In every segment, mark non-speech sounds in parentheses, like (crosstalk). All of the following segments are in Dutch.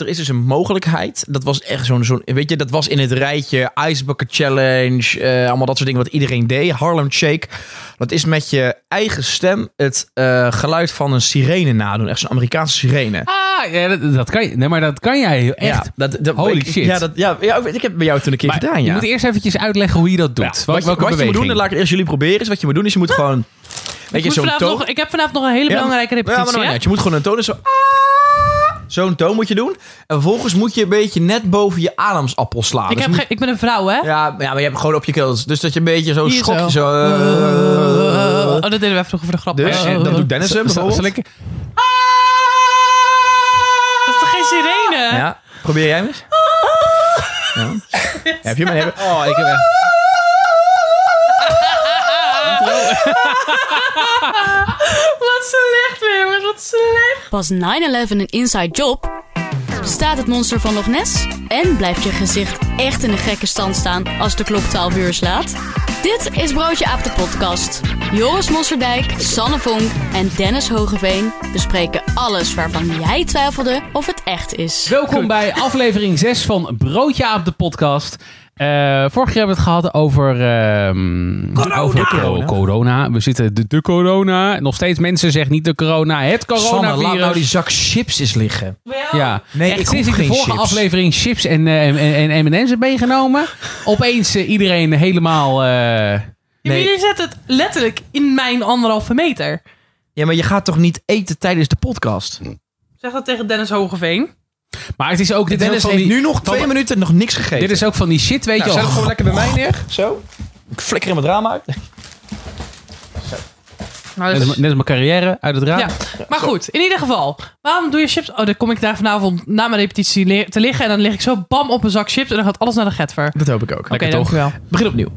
Er is dus een mogelijkheid. Dat was echt zo'n, zo'n weet je, dat was in het rijtje Ice Bucket Challenge, eh, allemaal dat soort dingen wat iedereen deed. Harlem Shake. Dat is met je eigen stem het eh, geluid van een sirene nadoen. Echt zo'n Amerikaanse sirene. Ah, ja, dat, dat kan je. Nee, maar dat kan jij echt. Ja, dat, dat, Holy ik- shit. Ja, dat, ja, ja, ik heb het bij jou toen een keer Maar gedaan, je ja. moet eerst eventjes uitleggen hoe je dat doet. Ja, Wat, wat, je, welke wat je moet doen, dan laat ik het eerst jullie proberen. Is wat je moet doen, is je moet gewoon... Weet Ik, je, zo'n toon... nog, ik heb vanavond nog een hele Ja. belangrijke Ja, maar repetitie. dan hè? net. Je moet gewoon een toon is zo... ah, Zo'n toon moet je doen. En vervolgens moet je een beetje net boven je ademsappel slaan. ik, Dus heb moet- geen- ik ben een vrouw, hè? ja, maar ja, maar je hebt gewoon op je keel. Dus dat je een beetje zo Hier schok je zo. zo... eh, oh, dat deden we even vroeger voor de grap. dus, Oh. dat doet Dennis hem zal bijvoorbeeld. ik- Dat is toch geen sirene? Ja, probeer jij hem eens? (laughs) Ja. Heb je hem? Heb je- Oh, ik heb echt... (laughs) Wat slecht weer, jongens. Wat slecht. Was 9-11 een inside job? Bestaat het monster van Loch Ness? En blijft je gezicht echt in een gekke stand staan als de klok 12 uur slaat? Dit is Broodje Aap de podcast. Joris Mosserdijk, Sanne Vonk en Dennis Hogeveen bespreken alles waarvan jij twijfelde of het echt is. Welkom bij aflevering 6 van Broodje op de podcast. Eh, vorig jaar hebben we het gehad over, ehm, over corona. corona. We zitten de, de corona. Nog steeds mensen zeggen niet de corona, het Sanne, coronavirus. laat nou die zak chips eens liggen. Ja, Nee, echt ik sinds ik de vorige chips. aflevering chips en, eh, en, en M&M's heb meegenomen. (laughs) Opeens eh, iedereen helemaal... eh, Nee. Jullie zetten het letterlijk in mijn anderhalve meter. Ja, maar je gaat toch niet eten tijdens de podcast? Zeg dat tegen Dennis Hogeveen. Maar het is ook... Dit is ook Dennis heeft die, nu nog twee minuten nog niks gegeten. Dit is ook van die shit, weet Nou, je zet het gewoon lekker bij mij neer. Zo. Ik flikker in mijn raam uit. Nou, Net dat als, is- net als mijn carrière uit het raam. ja. Maar goed, in ieder geval. Waarom doe je chips? Oh, dan kom ik daar vanavond na mijn repetitie te liggen. En dan lig ik zo bam op een zak chips. En dan gaat alles naar de getver. Oké, Dat hoop ik ook. Lekker toch? dankjewel. Begin opnieuw.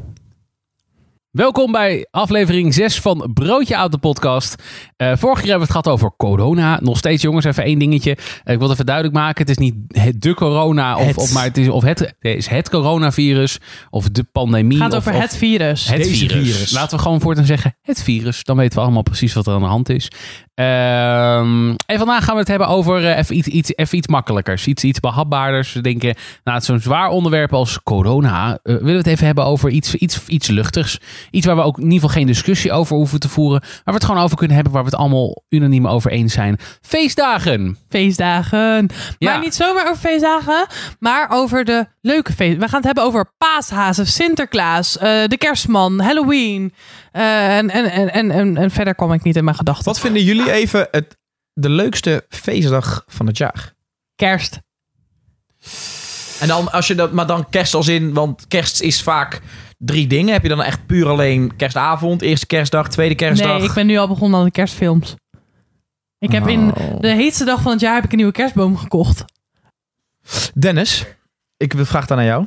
Welkom bij aflevering 6 van Broodje uit de podcast. Eh vorige keer hebben we het gehad over corona. Nog steeds jongens, even één dingetje. Eh, ik wil het even duidelijk maken. Het is niet het, de corona, of, Het. of, maar het is, of het, het is het coronavirus, of de pandemie. Het gaat over of het virus. het Deze virus. virus. Laten we gewoon voortaan zeggen het virus. Dan weten we allemaal precies wat er aan de hand is. Ehm, en vandaag gaan we het hebben over eh, even, iets, iets, even iets makkelijkers. Iets, iets behapbaarders. We denken, nou, het is zo'n zwaar onderwerp als corona. willen we het even hebben over iets, iets, iets luchtigs. Iets waar we ook in ieder geval geen discussie over hoeven te voeren. Waar we het gewoon over kunnen hebben. Waar we het allemaal unaniem over eens zijn. Feestdagen. Feestdagen. Ja. Maar niet zomaar over feestdagen, maar over de leuke feesten. We gaan het hebben over paashazen, Sinterklaas, eh, de kerstman, Halloween. Eh, en, en, en, en, en, en verder kwam ik niet in mijn gedachten. Wat vinden jullie even het, de leukste feestdag van het jaar? Kerst. En dan, als je dat, maar dan kerst als in, want kerst is vaak drie dingen. Heb je dan echt puur alleen kerstavond, eerste kerstdag, tweede kerstdag? Nee, ik ben nu al begonnen aan de kerstfilms. Ik heb in Oh. de heetste dag van het jaar heb ik een nieuwe kerstboom gekocht. Dennis, ik vraag het aan jou.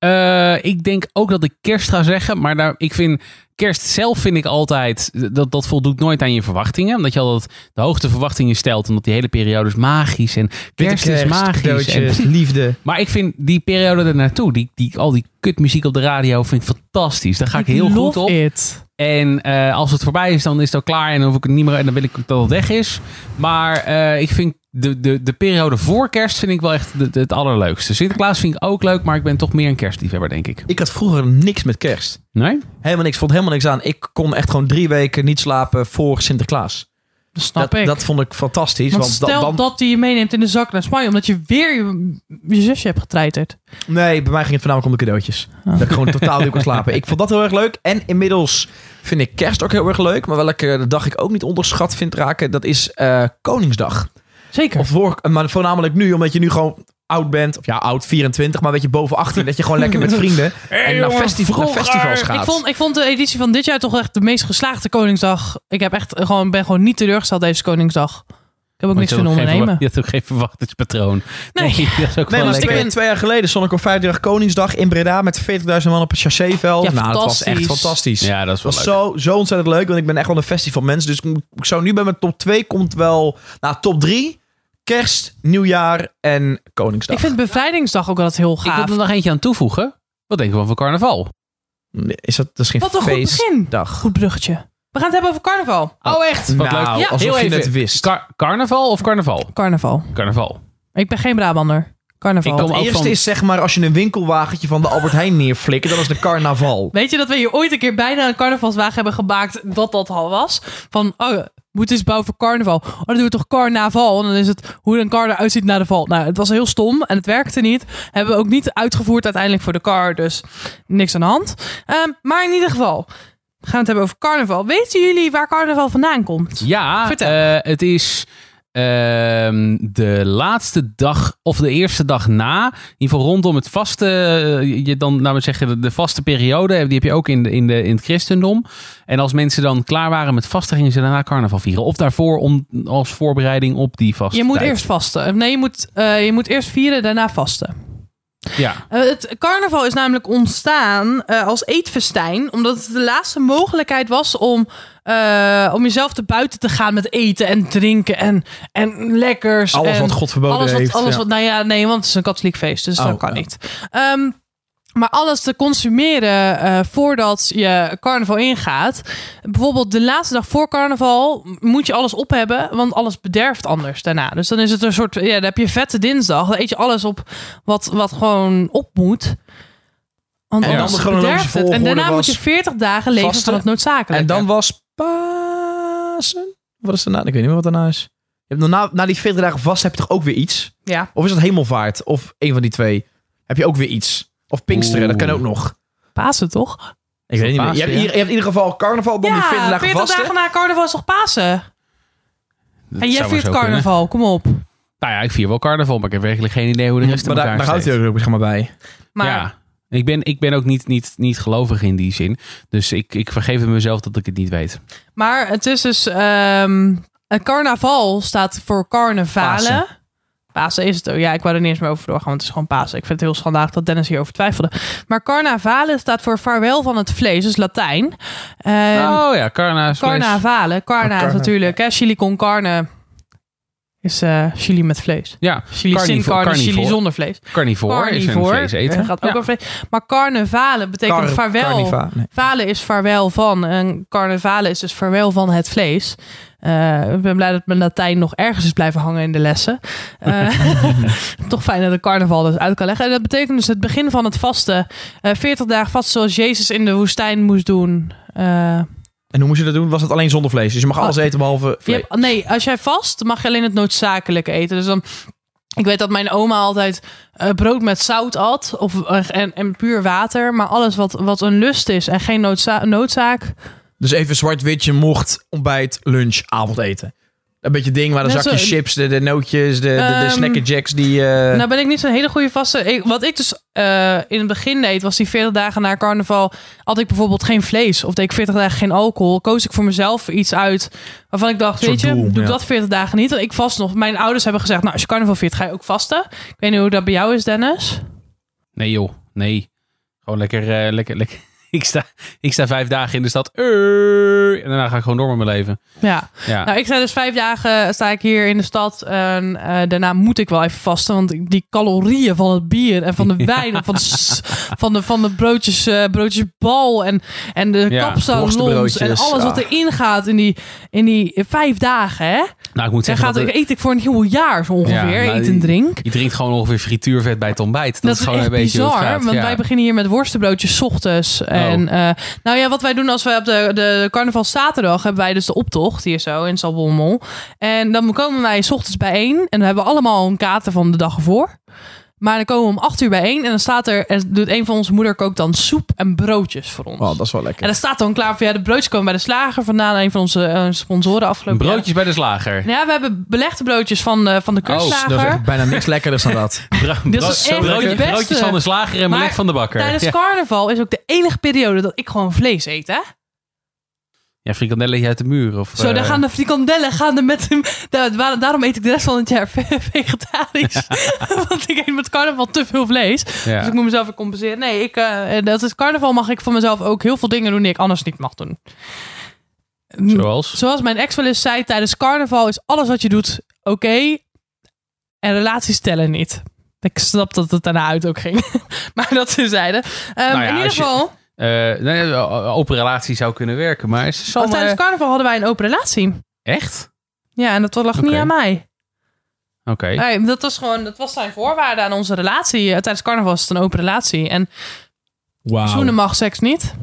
Eh, ik denk ook dat ik kerst ga zeggen. Maar daar, ik vind kerst zelf vind ik altijd. Dat, dat voldoet nooit aan je verwachtingen. Omdat je altijd de hoogste verwachtingen stelt. Omdat die hele periode is magisch. En kerst, is magisch. cadeautjes, En, (laughs) liefde. maar ik vind die periode ernaartoe. Die, die, al die kutmuziek op de radio vind ik fantastisch. Daar ga ik heel goed op. it. En eh, als het voorbij is, dan is het al klaar. En dan, hoef ik het niet meer, en dan wil ik dat het weg is. Maar eh, ik vind de, de, de periode voor kerst vind ik wel echt het, het allerleukste. Sinterklaas vind ik ook leuk. Maar ik ben toch meer een kerstliefhebber, denk ik. Ik had vroeger niks met kerst. Nee? Helemaal niks, vond helemaal niks aan. Ik kon echt gewoon drie weken niet slapen voor Sinterklaas. Dat snap dat, ik. dat vond ik fantastisch. Want Want, stel dan, dan- dat die je meeneemt in de zak naar Spanje, omdat je weer je, je zusje hebt getreiterd. Nee, bij mij ging het voornamelijk om de cadeautjes. Dat ik gewoon totaal niet kon slapen. Ik vond dat heel erg leuk. En inmiddels vind ik kerst ook heel erg leuk. Maar welke dag ik ook niet onderschat vind raken, dat is eh, Koningsdag. Zeker. Of voor, maar voornamelijk nu, omdat je nu gewoon oud bent. Of ja, oud 24, maar weet je, boven 18. dat je gewoon lekker met (laughs) vrienden en naar, festi- naar festivals gaat. Ik vond, ik vond de editie van dit jaar toch echt de meest geslaagde Koningsdag. Ik heb echt gewoon, ben gewoon niet teleurgesteld deze Koningsdag. Ik heb ook niks kunnen ondernemen. Je hebt ook geen verwachtingspatroon. Nee. (laughs) dat is ook Nee, wel twee, twee jaar geleden stond ik op 50 Koningsdag in Breda met 40.000 man op het chasséveld. Ja, nou, dat was echt fantastisch. Ja, dat is wel Het leuk. was zo, zo ontzettend leuk, want ik ben echt wel een festivalmens. Dus ik ik zou nu bij mijn top 2 komt wel... Nou, top 3. Kerst, nieuwjaar en Koningsdag. Ik vind bevrijdingsdag ook altijd heel Ik wil gaaf. er nog eentje aan toevoegen. Wat denk je van carnaval? Is dat, dat is geen Wat een goed begin. feestdag. Goed bruggetje. We gaan het hebben over carnaval. Oh, echt? Wat nou, leuk. Ja, alsof heel je even. het wist. Car- carnaval of carnaval? Carnaval. Carnaval. Ik ben geen Brabander. Carnaval. Ik kom Het ook eerste van- is zeg maar als je een winkelwagentje van de Albert Heijn neerflikken, dan is de carnaval. Weet je dat we hier ooit een keer bijna een carnavalswagen hebben gemaakt dat dat al was? Van, oh, moet eens bouwen voor carnaval. Oh, dan doen we toch carnaval. En dan is het hoe een car eruit ziet na de val. Nou, het was heel stom en het werkte niet. Hebben we ook niet uitgevoerd uiteindelijk voor de car. Dus niks aan de hand. Ehm, maar in ieder geval, we gaan het hebben over carnaval. Weten jullie waar carnaval vandaan komt? Ja, Vertel. eh, het is de laatste dag of de eerste dag na. In ieder geval rondom het vaste, eh, je dan, nou zeggen, de, de vaste periode. Die heb je ook in, de, in, de, in het christendom. En als mensen dan klaar waren met vasten, gingen ze daarna carnaval vieren. Of daarvoor om, als voorbereiding op die vaste Je moet eerst vasten. Nee, je moet, eh, je moet eerst vieren, daarna vasten. Ja, Eh, het carnaval is namelijk ontstaan eh, als eetfestijn, omdat het de laatste mogelijkheid was om, eh, om jezelf te buiten te gaan met eten en drinken en, en lekkers. Alles en wat God verboden alles wat, heeft. Alles ja. wat, nou ja, nee, want het is een katholiek feest, dus Oh, dat kan ja. niet. Ehm, maar alles te consumeren eh, voordat je carnaval ingaat. Bijvoorbeeld de laatste dag voor carnaval moet je alles op hebben, want alles bederft anders daarna. Dus dan is het een soort, ja, dan heb je vette dinsdag. Dan eet je alles op wat, wat gewoon op moet. Want En dan anders bederft het. En daarna moet je 40 dagen leven vasten. van het noodzakelijke. En dan was Pasen? Wat is daarna? Ik weet niet meer wat daarna is. Je hebt nog na, na die 40 dagen vast heb je toch ook weer iets? ja, Of is dat hemelvaart? Of een van die twee? Heb je ook weer iets? Of Pinksteren, dat kan ook nog. Pasen toch? Ik weet niet meer. Je hebt, ja. hier- je hebt in ieder geval carnaval, dan die 40 ja, dagen 40 vasten. dagen na carnaval is toch Pasen? dat En jij viert kunnen. carnaval, kom op. Nou ja, ik vier wel carnaval, maar ik heb werkelijk geen idee hoe de rest in maar daar, elkaar daar houdt hij ook zeg maar bij. Maar Ja. Ik ben, ik ben ook niet, niet, niet gelovig in die zin. Dus ik, ik vergeef het mezelf dat ik het niet weet. Maar het is dus. ehm een carnaval staat voor carnavalen. Pasen. Pasen is het ook. Ja, ik wou er niet eens meer over doorgaan, want het is gewoon Pasen. Ik vind het heel schandalig dat Dennis hierover twijfelde. Maar carnavalen staat voor vaarwel van het vlees, dus Latijn. Ehm oh ja, carna. carnavalen. Carna Oh, is carna. natuurlijk. Hè, chili con carne is eh, chili met vlees. Ja, Chili sin carne, chili carnivore. zonder vlees. carnivore, is een Carnivore, vlees eten. gaat ook Ja. vlees. Maar carnavalen betekent Car- vaarwel. carniva, nee. Valen is vaarwel van. En carnavale is dus vaarwel van het vlees. Eh, ik ben blij dat mijn Latijn nog ergens is blijven hangen in de lessen. Eh, (laughs) toch fijn dat de carnaval dus uit kan leggen. En dat betekent dus het begin van het vasten. Eh 40 dagen vast zoals Jezus in de woestijn moest doen. En hoe moest je dat doen? Was het alleen zonder vlees? Dus je mag alles Ah. eten behalve je vlees. hebt- nee, als jij vast, mag je alleen het noodzakelijke eten. Dus dan... Ik weet dat mijn oma altijd eh, brood met zout at. Of, en, en puur water. Maar alles wat, wat een lust is en geen noodza- noodzaak... Dus even zwart-wit, je mocht ontbijt, lunch, avondeten. Een beetje ding waar zakjes zo- chips, de, de nootjes, de, de, de Ehm, snacker jacks die... eh, Nou ben ik niet zo'n hele goede vaste. Ik- wat ik dus eh, in het begin deed, was die 40 dagen na carnaval... had ik bijvoorbeeld geen vlees. Of deed ik 40 dagen geen alcohol. Koos ik voor mezelf iets uit waarvan ik dacht... Een weet je, doel, doe ik ja. dat 40 dagen niet. Want ik vast nog. Mijn ouders hebben gezegd... nou, als je carnaval viert, ga je ook vasten. Ik weet niet hoe dat bij jou is, Dennis. Nee joh, nee. Gewoon lekker, eh, lekker, lekker. (laughs) Ik sta, ik sta vijf dagen in de stad. En daarna ga ik gewoon door met mijn leven. Ja. Ja. Nou, ik sta dus vijf dagen sta ik hier in de stad. En eh, daarna moet ik wel even vasten. Want die calorieën van het bier en van de (laughs) wijn en van van de, van de broodjes, eh, broodjes bal en, en de Ja, kapsalons en alles wat ah. erin gaat in die, in die vijf dagen. Hè? Nou, ik moet zeggen gaat, dat eet ik voor een heel jaar zo ongeveer. Ja, nou, eet en drink. je drinkt gewoon ongeveer frituurvet bij het ontbijt. Dat, Dat, is gewoon echt een beetje hoe het bizar, gaat. want ja. wij beginnen hier met worstenbroodjes 's ochtends. En eh, nou ja, wat wij doen als wij op de, de carnaval zaterdag hebben wij dus de optocht hier zo in Salbommel. En dan komen wij 's ochtends bijeen en dan hebben we allemaal een kater van de dag ervoor. Maar dan komen we om acht uur bijeen en dan staat er, en doet een van onze moeder kookt dan soep en broodjes voor ons. oh, dat is wel lekker. En dan staat dan klaar voor ja, de broodjes komen bij de slager vandaan, een van onze eh, sponsoren afgelopen jaar. Broodjes bij de slager. Ja, we hebben belegde broodjes van, de van de Oh, kustslager. Dat is echt bijna niks lekkerder dan dat. (laughs) Bro- Dit is echt broodjes van de slager en Maar beleg van de bakker. Tijdens ja. carnaval is ook de enige periode dat ik gewoon vlees eet, hè? Ja, frikandellen uit de muur. Of, Zo, dan eh, gaan de frikandellen gaan er met hem. Daarom eet ik de rest van het jaar ve- (laughs) vegetarisch. (laughs) Want ik eet met carnaval te veel vlees. ja. Dus ik moet mezelf weer compenseren. Nee, ik, eh, dat is carnaval mag ik voor mezelf ook heel veel dingen doen die ik anders niet mag doen. Zoals? Zoals mijn ex wel eens zei, tijdens carnaval is alles wat je doet oké. en relaties tellen niet. Ik snap dat het daarna uit ook ging. (laughs) maar dat terzijde. Ehm Nou ja, in ieder geval, Eh, nee, een open relatie zou kunnen werken, maar zal Oh, maar- eh, tijdens carnaval hadden wij een open relatie. Echt? Ja, en dat lag niet aan mij. Oké. Nee, dat was gewoon, dat was zijn voorwaarde aan onze relatie. Eh, Tijdens carnaval was het een open relatie. En zoenen mag, seks niet.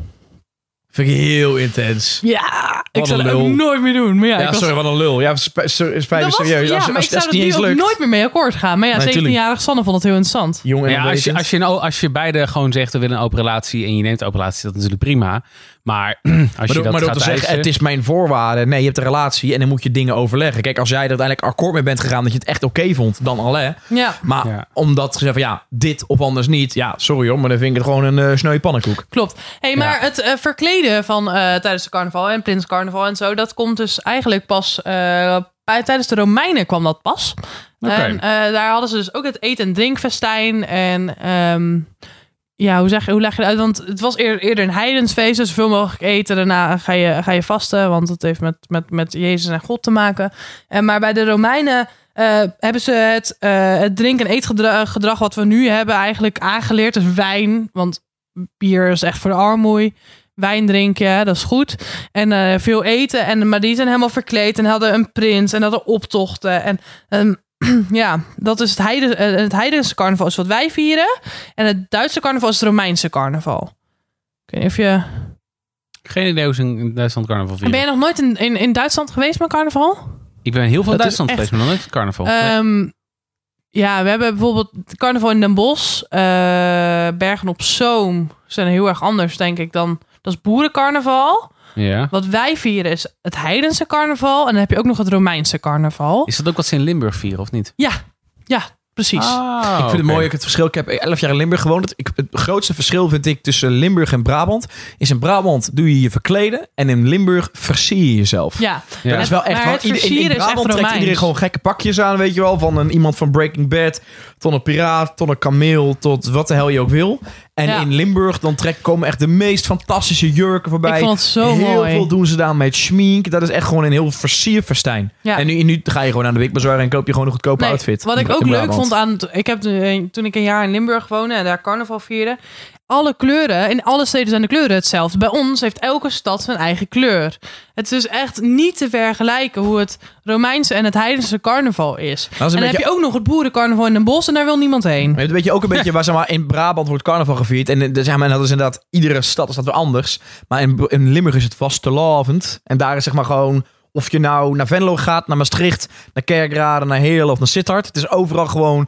Vind ik heel intens. Ja, ik zou een het ook nooit meer doen. Maar ja, Ja, ik was, sorry, wat een lul. Ja, sp- sp- spijt me serieus. ja, als, maar als, ik als, zou het er niet lukt. nooit meer mee akkoord gaan. Maar ja, Nee, 17-jarig Sanne vond het heel interessant. Jong en Ja, als, je, als, je, als je beide gewoon zegt, we willen een open relatie en je neemt een open relatie, dat is natuurlijk prima. Maar (clears throat) als je dat maar door gaat te zeggen, eisen- het is mijn voorwaarde. Nee, je hebt een relatie en dan moet je dingen overleggen. Kijk, als jij er uiteindelijk akkoord mee bent gegaan dat je het echt oké vond, dan al hè. Ja, Maar Ja. omdat ze zeggen van ja, dit of anders niet. Ja, sorry hoor, maar dan vind ik het gewoon een uh, sneu pannenkoek. klopt. hey, maar Ja. het eh, verkleden van eh, tijdens de carnaval en Prins Carnaval en zo, dat komt dus eigenlijk pas eh, bij, tijdens de Romeinen kwam dat pas. Oké. En eh, daar hadden ze dus ook het eten- en drinkfestijn. En ehm, ja, hoe, zeg, je- hoe leg je dat uit? Want het was eer- eerder een heidensfeest. Dus zoveel mogelijk eten. Daarna ga je, ga je vasten. Want het heeft met, met, met Jezus en God te maken. En, maar bij de Romeinen eh, hebben ze het, eh, het drink- en eetgedrag gedrag wat we nu hebben eigenlijk aangeleerd. Dus wijn. Want bier is echt voor de armoei. Wijn drinken, dat is goed. En eh, veel eten. En, maar die zijn helemaal verkleed en hadden een prins en hadden optochten. En ehm, (clears throat) ja, dat is het, heide, eh, het heidense carnaval is wat wij vieren. En het Duitse carnaval is het Romeinse carnaval. Ik weet niet of je... Geen idee hoe ze in Duitsland carnaval vieren. Ben je nog nooit in, in, in Duitsland geweest met carnaval? Ik ben heel veel in Duitsland geweest, maar nog nooit carnaval. Ehm, ja, we hebben bijvoorbeeld carnaval in Den Bosch. eh, Bergen op Zoom zijn heel erg anders, denk ik, dan... Dat is boerencarnaval. Ja. Wat wij vieren is het heidense carnaval. En dan heb je ook nog het Romeinse carnaval. Is dat ook wat ze in Limburg vieren, of niet? Ja, ja, precies. Ah, ik vind het mooi ook het verschil. Ik heb elf jaar in Limburg gewoond. Ik, het grootste verschil vind ik tussen Limburg en Brabant. Is in Brabant doe je je verkleden. En in Limburg versier je jezelf. Ja, Ja. Dat is wel echt. Maar Want het ieder- in, in versieren is echt Brabant trekt iedereen gewoon gekke pakjes aan, weet je wel. Van een, iemand van Breaking Bad tot een piraat, tot een kameel, tot wat de hel je ook wil. En Ja. in Limburg dan trek, komen echt de meest fantastische jurken voorbij. Ik vond het zo heel mooi. veel doen ze daar met schmink. Dat is echt gewoon een heel versierfestijn. Ja. En nu, nu ga je gewoon aan de Wik Bazaar en koop je gewoon een goedkope Nee, outfit. Wat ik ook leuk vond aan... Ik heb eh, toen ik een jaar in Limburg woonde en daar carnaval vierde... Alle kleuren, in alle steden zijn de kleuren hetzelfde. Bij ons heeft elke stad zijn eigen kleur. Het is echt niet te vergelijken hoe het Romeinse en het heidense carnaval is. Is En dan beetje heb je ook nog het boerencarnaval in Den Bosch en daar wil niemand heen. Maar weet je ook een beetje (laughs) waar zeg maar, in Brabant wordt carnaval gevierd. En, eh, zeg maar, en dat is inderdaad, iedere stad is dat weer anders. Maar in, in Limburg is het vastelavond. En daar is zeg maar gewoon, of je nou naar Venlo gaat, naar Maastricht, naar Kerkrade, naar Heerlen of naar Sittard. Het is overal gewoon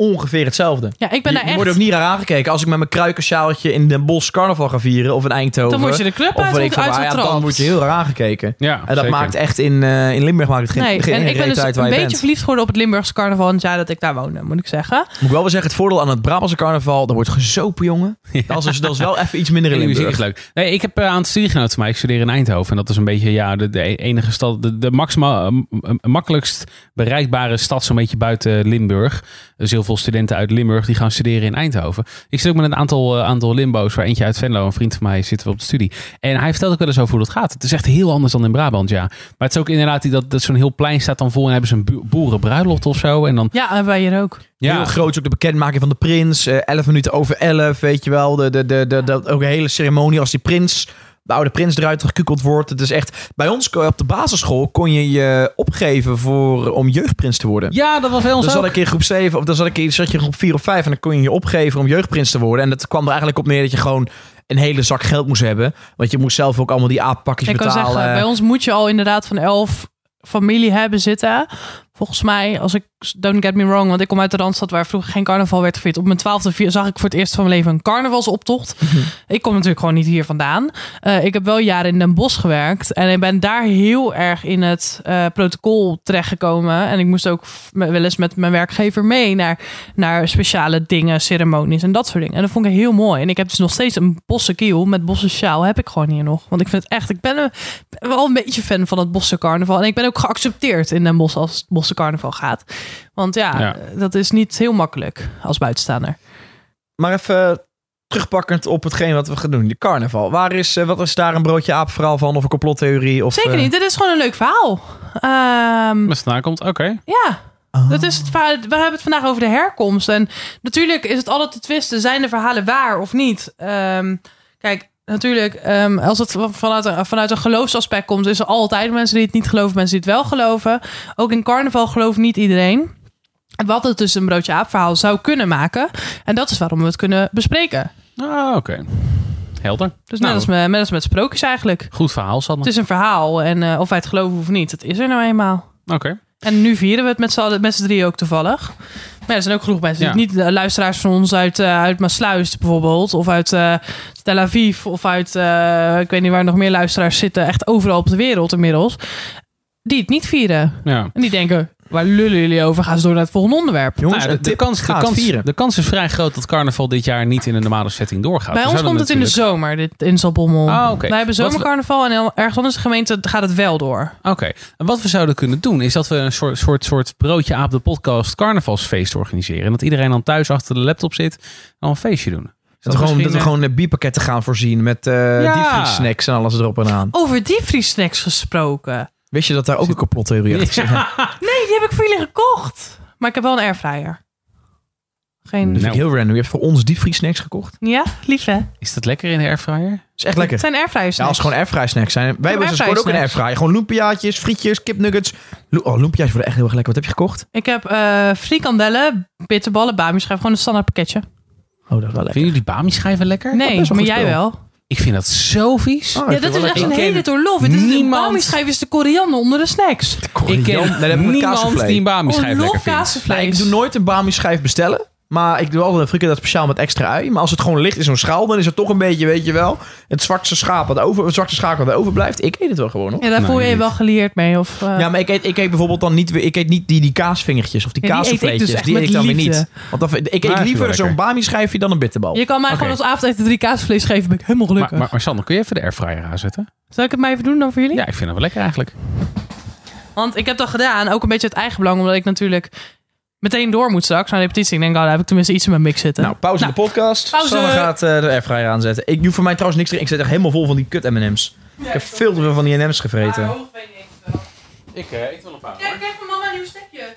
ongeveer hetzelfde. Ja, ik ben daar je echt... wordt ook niet raar aangekeken. Als ik met mijn kruikensjaaltje in Den Bosch carnaval ga vieren of in Eindhoven. Dan word je de club of uit, ik ja, dan word je heel raar aangekeken. Ja, En dat zeker. maakt echt in, eh, in Limburg maakt het geen, Nee, geen en ik ben dus een je beetje bent. verliefd geworden op het Limburgse carnaval in het jaar dat ik daar woonde, moet ik zeggen. Moet ik wel weer zeggen, het voordeel aan het Brabantse carnaval, er wordt gezopen, jongen. (laughs) Dat, is, dat is wel even iets minder in En muziek Limburg. is leuk. Nee, ik heb eh, een aantal studiegenoten van mij. Ik studeer in Eindhoven. En dat is een beetje ja, de, de enige stad, de, de maxima, eh, makkelijkst bereikbare stad zo'n beetje buiten Limburg. Dus heel veel studenten uit Limburg die gaan studeren in Eindhoven. Ik zit ook met een aantal, eh, aantal limbo's, waar eentje uit Venlo, een vriend van mij, zitten we op de studie. En hij vertelt ook wel eens over hoe dat gaat. Het is echt heel anders dan in Brabant, ja. Maar het is ook inderdaad die- dat, dat zo'n heel plein staat dan vol en hebben ze een boerenbruiloft of zo. En dan, Ja, en wij hier ook. ja, Heel groot ook de bekendmaking van de prins. eh 11 minuten over 11, weet je wel. De, de, de, de, de- ook een hele ceremonie als die prins, de oude prins eruit gekukeld wordt. Het is echt, bij ons op de basisschool kon je je opgeven voor, om jeugdprins te worden. ja, dat was bij ons Dan zat ik in groep 7 of dan zat, ik in, zat je in groep 4 of 5 en dan kon je je opgeven om jeugdprins te worden. En dat kwam er eigenlijk op neer dat je gewoon een hele zak geld moest hebben. Want je moest zelf ook allemaal die apenpakjes Ik kan betalen. zeggen, bij ons moet je al inderdaad van elf familie hebben zitten. Volgens mij, als ik, don't get me wrong, want ik kom uit de Randstad waar vroeger geen carnaval werd gevierd. Op mijn twaalfde vier- zag ik voor het eerst van mijn leven een carnavalsoptocht. ik kom natuurlijk gewoon niet hier vandaan. Eh, ik heb wel jaren in Den Bosch gewerkt en ik ben daar heel erg in het eh, protocol terechtgekomen. En ik moest ook wel eens met mijn werkgever mee naar, naar speciale dingen, ceremonies en dat soort dingen. En dat vond ik heel mooi. En ik heb dus nog steeds een bosse kiel met bosse sjaal heb ik gewoon hier nog. Want ik vind het echt, ik ben, een- ben wel een beetje fan van het bosse carnaval. En ik ben ook geaccepteerd in Den Bosch als het bosse carnaval gaat. Want ja, Ja. dat is niet heel makkelijk als buitenstaander. Maar even terugpakkend op hetgeen wat we gaan doen. De carnaval. Waar is, eh, wat is daar een broodje aap verhaal van? Of een complottheorie? Of, Zeker eh, niet, dit is gewoon een leuk verhaal. Ehm, het vandaan komt, oké. ja, oh. Dat is het verhaal. We hebben het vandaag over de herkomst. En natuurlijk is het altijd te twisten. Zijn de verhalen waar of niet? Ehm, kijk, natuurlijk, ehm, als het vanuit een, vanuit een geloofsaspect komt, is er altijd mensen die het niet geloven, mensen die het wel geloven. Ook in carnaval gelooft niet iedereen. Wat het dus een broodje aap verhaal zou kunnen maken. En dat is waarom we het kunnen bespreken. Ah, oké. Helder. Dus Nou, net, als met, net als met sprookjes eigenlijk. Goed verhaal, Sanne. Het is een verhaal en eh, of wij het geloven of niet, het is er nou eenmaal. Oké. En nu vieren we het met z'n met z'n drieën ook toevallig. Maar ja, er zijn ook genoeg mensen. Ja. Niet de luisteraars van ons uit, eh uit Maasluis bijvoorbeeld. Of uit eh, Tel Aviv. Of uit, eh, ik weet niet waar nog meer luisteraars zitten. Echt overal op de wereld inmiddels. Die het niet vieren. Ja. En die denken, waar lullen jullie over? Gaan ze door naar het volgende onderwerp. Jongens, Nou, de, kans, de, kans, vieren. de kans is vrij groot dat carnaval dit jaar niet in een normale setting doorgaat. Bij We ons komt het in de zomer, dit insalbommel. Ah, oké. Wij hebben zomercarnaval en ergens anders in de gemeente gaat het wel door. Oké. En wat we zouden kunnen doen, is dat we een soort, soort, soort broodje aap de podcast carnavalsfeest organiseren. En dat iedereen dan thuis achter de laptop zit en dan een feestje doen. Dat we gewoon, dat we misschien, gewoon eh, bierpakketten gaan voorzien met eh Ja. diepvriessnacks en alles erop en aan. Over diepvriessnacks gesproken. Wist je dat daar ook een complottheorie achter zit? (laughs) Nee, die heb ik voor jullie gekocht. Maar ik heb wel een airfryer. Geen... Dat vind ik heel random. Je hebt voor ons diepvriessnacks gekocht. Ja, lief hè? Is dat lekker in de airfryer? is echt lekker. Het zijn airfryers. Ja, als het gewoon airfryer snacks zijn. Wij hebben dus airfryer ook een snacks. airfryer. Gewoon lumpiaatjes, frietjes, kipnuggets. Lo- Oh, lumpiaatjes worden echt heel erg lekker. Wat heb je gekocht? Ik heb eh frikandellen, bitterballen, bami schijf. Gewoon een standaard pakketje. Oh, dat is wel lekker. Vinden jullie bami schijven lekker? Nee, wel maar jij wel. Ik vind dat zo vies. Oh, Ja, dat is echt een hele doorlof. Het is een niemand- bami schijf is de koriander onder de snacks. ik Koriander. ken Nee, niemand die een bami Oh, schijf lekker vindt. Nee, ik doe nooit een bami schijf bestellen. Maar ik doe altijd een frikandel speciaal met extra ui. Maar als het gewoon ligt in zo'n schaal, dan is het toch een beetje, weet je wel, het zwarte schaap wat over, het zwarte schaap wat overblijft. Ik eet het wel gewoon hoor. Ja, daar Nee, voel je je wel geleerd mee. Of, eh, Ja, maar ik eet, ik eet bijvoorbeeld dan niet, weer- ik eet niet die, die kaasvingertjes of die Ja, die eet ik dus kaasvleetjes. echt Die eet ik met dan weer liefde. niet. Want dan, ik eet liever zo'n bami schijfje dan een bitterbal. je kan mij gewoon als avondeten drie kaasvlees geven. Ben ik helemaal gelukkig. Maar, maar, maar Sander, kun je even de airfryer aanzetten? Zal ik het maar even doen dan voor jullie? Ja, ik vind dat wel lekker eigenlijk. Want ik heb dat gedaan, ook een beetje het eigen belang, omdat ik natuurlijk meteen door moet straks naar de repetitie. Ik denk, oh, daar heb ik tenminste iets in mijn mix zitten. Nou, pauze in de podcast. pauze. Sanne gaat eh, de airfryer aanzetten. Ik doe voor mij trouwens niks erin. Ik zit echt helemaal vol van die kut M&M's. ik heb veel te veel van die M&M's gevreten. Ik eet wel een paar. Kijk, kijk van mama een nieuw stekje.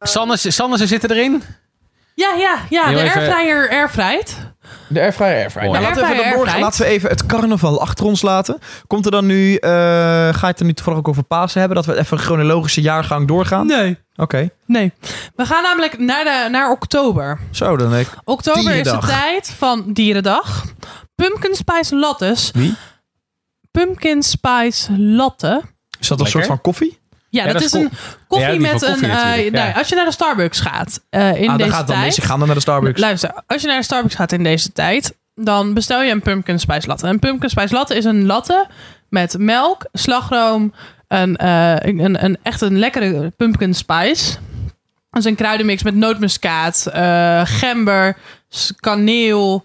Sanne, Sanne, ze zitten erin. Ja, ja, ja. Heel De airfryer airfryt. De airfryer, airfryer. Nou, laten we even airfryer. Laten we even het carnaval achter ons laten. Komt er dan nu, eh, ga je het er nu toevallig ook over Pasen hebben? Dat we even een chronologische jaargang doorgaan? Nee. Oké. Nee. We gaan namelijk naar, de, naar oktober. Zo, dan denk ik. Oktober is de tijd van Dierendag. Pumpkin Spice Lattes. Wie? Pumpkin Spice Latte. Is dat een Lekker. soort van koffie? Ja, Ja, dat, dat is is een koffie Ja, met een... koffie eh, ja. nou, als je naar de Starbucks gaat eh, in ah, dan deze gaat dan tijd... mis. Ik ga dan naar de Starbucks. Luister, als je naar de Starbucks gaat in deze tijd, dan bestel je een pumpkin spice latte. Een pumpkin spice latte is een latte met melk, slagroom, een, eh, een, een, echt een lekkere pumpkin spice. Dat is een kruidenmix met nootmuskaat, gember, kaneel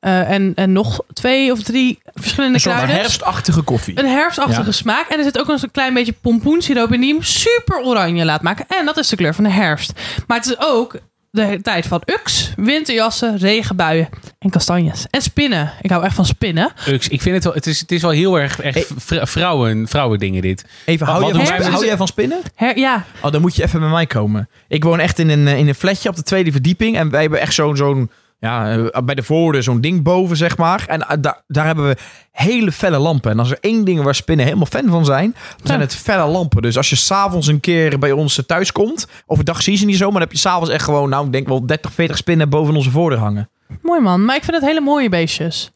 eh, en, en nog twee of drie verschillende Een van kruiden. herfstachtige koffie. Een herfstachtige Ja. smaak. En er zit ook nog eens een klein beetje pompoensiroop in die hem super oranje laat maken. En dat is de kleur van de herfst. Maar het is ook de tijd van ux, winterjassen, regenbuien en kastanjes. En spinnen. Ik hou echt van spinnen. Ux, ik vind het wel, het is, het is wel heel erg echt vr- vrouwen, vrouwen dingen dit. Even, hou, jij van, hou jij van spinnen? Her, ja, Oh, dan moet je even bij mij komen. Ik woon echt in een, eh, in een flatje op de tweede verdieping. En wij hebben echt zo'n, zo'n ja, eh, bij de voordeur zo'n ding boven, zeg maar. En eh, daar, daar hebben we hele felle lampen. En als er één ding waar spinnen helemaal fan van zijn, dan zijn het felle lampen. Dus als je s'avonds een keer bij ons eh, thuis komt, overdag zie je ze niet zo, maar dan heb je s'avonds echt gewoon, nou, ik denk wel 30, 40 spinnen boven onze voordeur hangen. mooi man. Maar ik vind het hele mooie beestjes.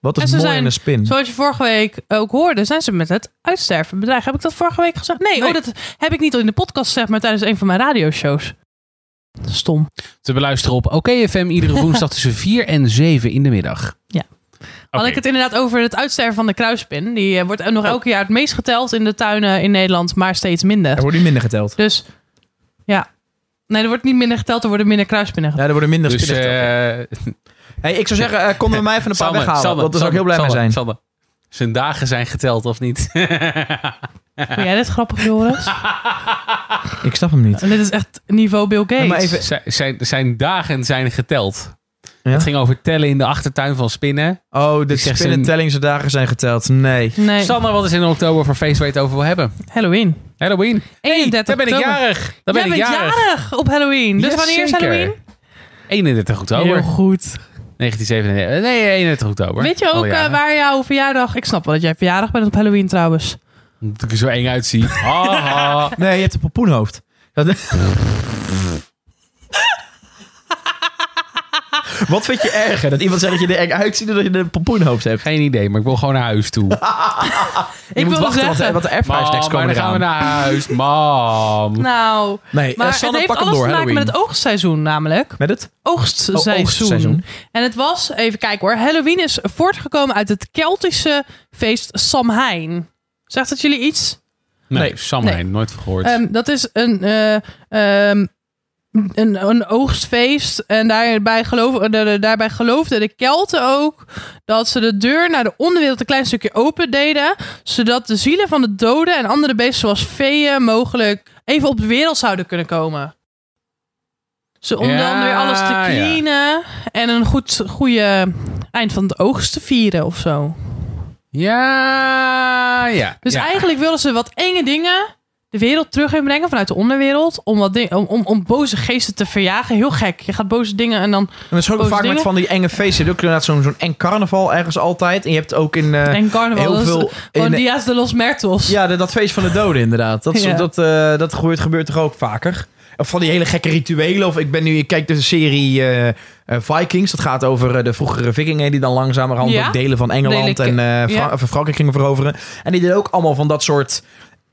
Wat is mooi in een spin? Zoals je vorige week ook hoorde, zijn ze met het uitsterven bedreigd. Heb ik dat vorige week gezegd? Nee, Nee. Oh, dat heb ik niet in de podcast gezegd, maar tijdens een van mijn radioshows. Stom. Te beluisteren op Oké FM iedere woensdag (laughs) tussen 4 en 7 in de middag. Ja. Had ik het inderdaad over het uitsterven van de kruispin. Die eh, wordt nog elke jaar het meest geteld in de tuinen in Nederland, maar steeds minder. Er wordt niet minder geteld. Dus ja. Nee, er wordt niet minder geteld, er worden minder kruispinnen Ja, er worden minder Dus spinnen geteld. eh hey, ik zou zeggen, eh, konden we (laughs) mij even een paar weghalen. Sanne, want daar zou ik heel blij mee zijn. Zijn dagen zijn geteld of niet? Vind jij dit grappig, Joris? (laughs) Ik snap hem niet. En dit is echt niveau Bill Gates. Nee, maar even- zijn, zijn, zijn dagen zijn geteld. Ja? Het ging over tellen in de achtertuin van spinnen. Oh, de zeg ze- spinnentellingse zijn geteld. Nee. Nee, Sanne, wat is in oktober voor feest waar je het over wil hebben? Halloween. Halloween. 31 Daar ben ik jarig. Daar ben Jij ik bent jarig. jarig op Halloween. Dus Yes, wanneer is. Halloween? 31 oktober. Heel goed. 1997. Nee, 31 oktober. Weet je ook eh, waar jouw verjaardag... Ik snap wel dat jij verjaardag bent op Halloween trouwens. Dat ik er zo eng uitzie. (laughs) Nee, je hebt een pompoenhoofd. Dat- Wat vind je erger? Dat iemand zegt dat je er eng uitziet of dat je een pompoenhoofd hebt? Geen idee, maar ik wil gewoon naar huis toe. (laughs) Je Ik moet wilde wachten, zeggen- want de airfryer Mam, snacks maar komen dan gaan we eraan. naar huis. Mam. Nou, Nee, maar eh, het Sanne, heeft pak hem alles door, te maken Halloween. met het oogstseizoen namelijk. Met het? Oogstseizoen. Oh, oogstseizoen. En het was, even kijken hoor, Halloween is voortgekomen uit het Keltische feest Samhain. Zegt het jullie iets? Nee, Nee. Samhain, nooit van gehoord. Ehm, dat is een, eh, ehm, een, een oogstfeest. En daarbij, geloof, daarbij geloofden de Kelten ook dat ze de deur naar de onderwereld een klein stukje open deden. Zodat de zielen van de doden en andere beesten zoals veeën mogelijk even op de wereld zouden kunnen komen. Zo, om Ja, dan weer alles te ja. cleanen en een goed goede eind van de oogst te vieren of zo. ja, ja. Dus ja. eigenlijk wilden ze wat enge dingen de wereld terug inbrengen vanuit de onderwereld. Om, wat ding- om, om, om boze geesten te verjagen. Heel gek. Je gaat boze dingen en dan En dat is ook vaak met van die enge feesten. Je hebt ook inderdaad zo'n zo'n eng carnaval ergens altijd. En je hebt ook in en carnaval. heel veel... Gewoon in- Dias de los Mertos. Ja, de- dat feest van de doden inderdaad. Dat, Ja. dat, eh, dat gebeurt, gebeurt toch ook vaker? Of van die hele gekke rituelen. Of ik ben nu, ik kijk de serie eh, Vikings. Dat gaat over de vroegere vikingen die dan langzamerhand Ja. ook delen van Engeland en Fra- ja. of Frankrijk gingen veroveren. En die deden ook allemaal van dat soort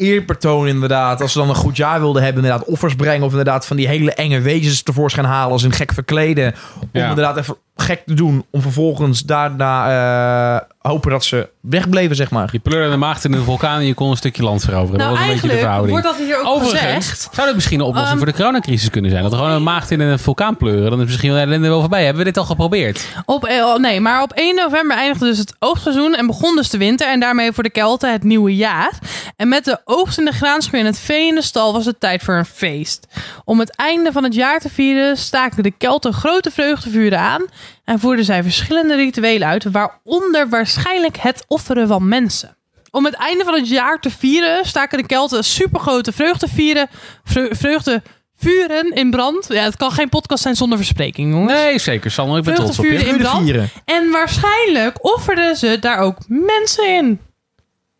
eerbetoon inderdaad. Als ze dan een goed jaar wilden hebben, inderdaad offers brengen. Of inderdaad van die hele enge wezens tevoorschijn halen als een gek verkleden. Om Ja. inderdaad even gek te doen. Om vervolgens daarna eh, hopen dat ze wegbleven, zeg maar. Je pleurde de maagd in een vulkaan en je kon een stukje land veroveren. nou, dat was een beetje de eigenlijk verhouding. wordt dat hier ook Overigens gezegd. zou dit misschien een oplossing Ehm, voor de coronacrisis kunnen zijn. Dat er gewoon een maagd in een vulkaan pleuren. Dan is misschien wel ellende wel voorbij. Hebben we dit al geprobeerd? Op, eh, nee, maar op 1 november eindigde dus het oogstseizoen en begon dus de winter. En daarmee voor de Kelten het nieuwe jaar. En met de oogst in de graanschuur en het vee in de stal was het tijd voor een feest. Om het einde van het jaar te vieren staken de Kelten grote vreugdevuren aan. En voerden zij verschillende rituelen uit, waaronder waarschijnlijk het offeren van mensen. Om het einde van het jaar te vieren staken de Kelten supergrote vreugdevieren, vreu- vreugdevuren in brand. Ja, het kan geen podcast zijn zonder verspreking, jongens. Nee, zeker. Sander, ik ben trots op je. In brand. vieren. En waarschijnlijk offerden ze daar ook mensen in.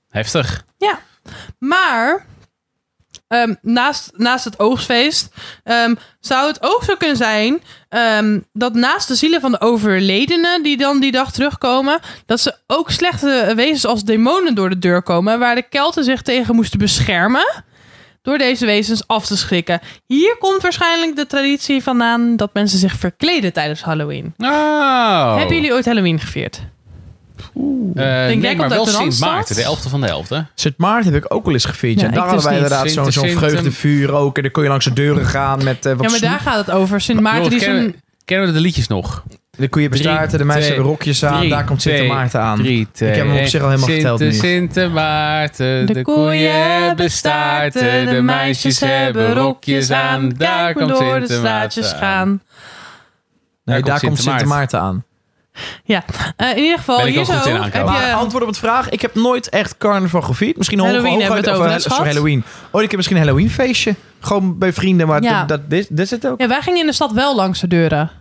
Heftig. Ja. Maar ehm, naast, naast het oogstfeest ehm, zou het ook zo kunnen zijn ehm, dat naast de zielen van de overledenen die dan die dag terugkomen, dat ze ook slechte wezens als demonen door de deur komen, waar de Kelten zich tegen moesten beschermen. Door deze wezens af te schrikken. Hier komt waarschijnlijk de traditie vandaan dat mensen zich verkleden tijdens Halloween. Oh. Hebben jullie ooit Halloween gevierd? Eh, nee, komt maar uit wel de Sint? Maarten, de 11e van de 11e. Sint Maarten heb ik ook wel eens. Ja, Ja, ik daar hadden dus wij niet. inderdaad zo'n Sint- vreugdevuur ook. En dan kon je langs de deuren gaan met eh, wat Ja, maar snoep. daar gaat het over. Sint Maarten Jongens, die kennen, een... kennen we de liedjes nog? De koeien bestaarten, de meisjes hebben rokjes aan. Drie, daar komt Sint Maarten aan. Drie, twee, ik heb hem op zich al helemaal Sint- verteld nu. Sint Maarten, de, De koeien koeien hebben hebben staarten, staarten, de meisjes hebben rokjes aan. Daar komt maar door de Sint straatjes Maarten gaan. Nee, Daar komt Sint Maarten aan. Ja, eh, in ieder geval, hier zo heb. Maar je... antwoord op het vraag. Ik heb nooit echt carnaval gevierd. Misschien een Halloween hoog- hebben we het over of, eh, sorry, gehad. Halloween. Oh, ik heb misschien een Halloween feestje. Gewoon bij vrienden. Maar Ja. dat, dit is het ook. Ja, wij gingen in de stad wel langs de deuren.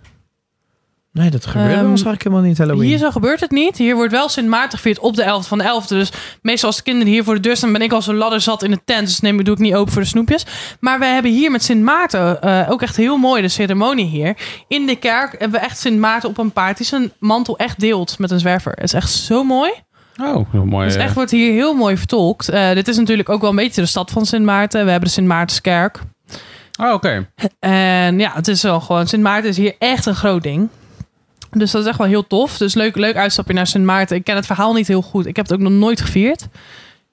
Nee, dat gebeurde Ehm, bij ons eigenlijk helemaal niet Halloween. Hier zo gebeurt het niet. Hier wordt wel Sint Maarten gevierd op de 11 van de 11e. Dus meestal als de kinderen hier voor de deur staan, ben ik al zo ladder zat in de tent. Dus neem, doe ik niet open voor de snoepjes. Maar wij hebben hier met Sint Maarten eh, ook echt heel mooi de ceremonie hier. In de kerk hebben we echt Sint Maarten op een paard die zijn mantel echt deelt met een zwerver. Het is echt zo mooi. Oh, heel mooi. Dus eh. echt wordt hier heel mooi vertolkt. Eh, dit is natuurlijk ook wel een beetje de stad van Sint Maarten. We hebben de Sint Maartenskerk. Oh, oké. En ja, het is wel gewoon. Sint Maarten is hier echt een groot ding. Dus dat is echt wel heel tof. Dus leuk, leuk uitstapje naar Sint Maarten. Ik ken het verhaal niet heel goed. Ik heb het ook nog nooit gevierd.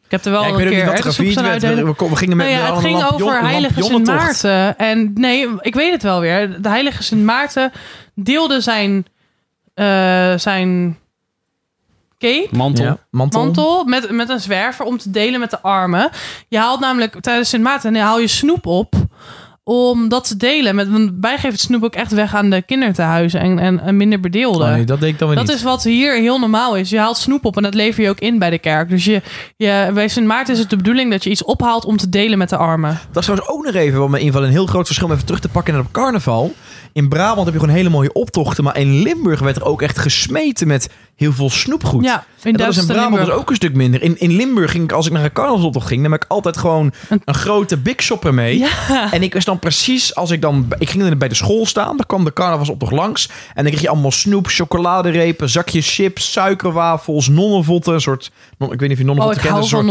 Ik heb er wel Ja, ik een keer er werd. We, we, gingen met Nou ja, het ging lampion- over heilige Sint. Maarten. En nee, ik weet het wel weer. De heilige Sint Maarten deelde zijn, eh, zijn cape Mantel. Ja, mantel. mantel met, met een zwerver om te delen met de armen. Je haalt namelijk tijdens Sint Maarten haal je snoep op om dat te delen. Met, want wij geven het snoep ook echt weg aan de kinderthuizen en, en, en minder bedeelden. Oh, nee, dat deed ik dan weer Dat niet. is wat hier heel normaal is. Je haalt snoep op en dat lever je ook in bij de kerk. Dus je, je, bij Sint Maarten is het de bedoeling dat je iets ophaalt om te delen met de armen. Dat is trouwens ook nog even wat me inval een heel groot verschil om even terug te pakken naar op carnaval. In Brabant heb je gewoon hele mooie optochten, maar in Limburg werd er ook echt gesmeten met heel veel snoepgoed. Ja, in en dat is in Brabant dus ook een stuk minder. In, in Limburg ging ik, als ik naar een carnavalsoptocht ging, heb ik altijd gewoon Een- een grote big shopper mee. Ja. En ik was dan precies, als ik dan, ik ging dan bij de school staan, dan kwam de carnavalsoptocht langs. En dan kreeg je allemaal snoep, chocoladerepen, zakjes chips, suikerwafels, nonnenvotten. Een soort, non- ik weet niet of je Oh, nonnenvotten ik kent. Een soort,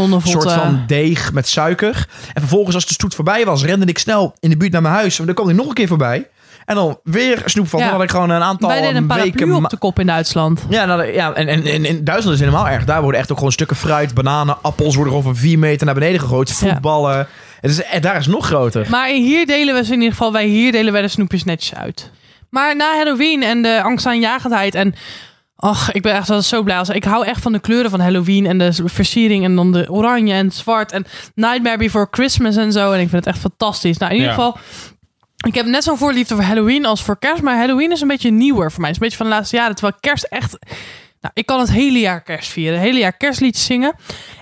van deeg met suiker. En vervolgens, als de stoet voorbij was, rende ik snel in de buurt naar mijn huis. En dan kwam ik nog een keer voorbij. En dan weer snoep van. Ja. Dan had ik gewoon een aantal Wij deden een paraplu weken... op de kop in Duitsland. ja, nou, ja en, en, en in Duitsland is het helemaal erg. Daar worden echt ook gewoon stukken fruit, bananen, appels worden gewoon van vier meter naar beneden gegooid. Ja. Het is, en daar is nog groter. Maar hier delen we ze in ieder geval, wij hier delen wij de snoepjes netjes uit. Maar na Halloween en de angstaanjagendheid en... Ach, ik ben echt wel zo blij. Als, ik hou echt van de kleuren van Halloween en de versiering en dan de oranje en zwart en Nightmare Before Christmas en zo. En ik vind het echt fantastisch. Nou, in ieder Ja. geval, ik heb net zo'n voorliefde voor Halloween als voor kerst. Maar Halloween is een beetje nieuwer voor mij. Het is een beetje van de laatste jaren. Terwijl kerst echt... Nou, ik kan het hele jaar kerst vieren. Het hele jaar kerstliedjes zingen.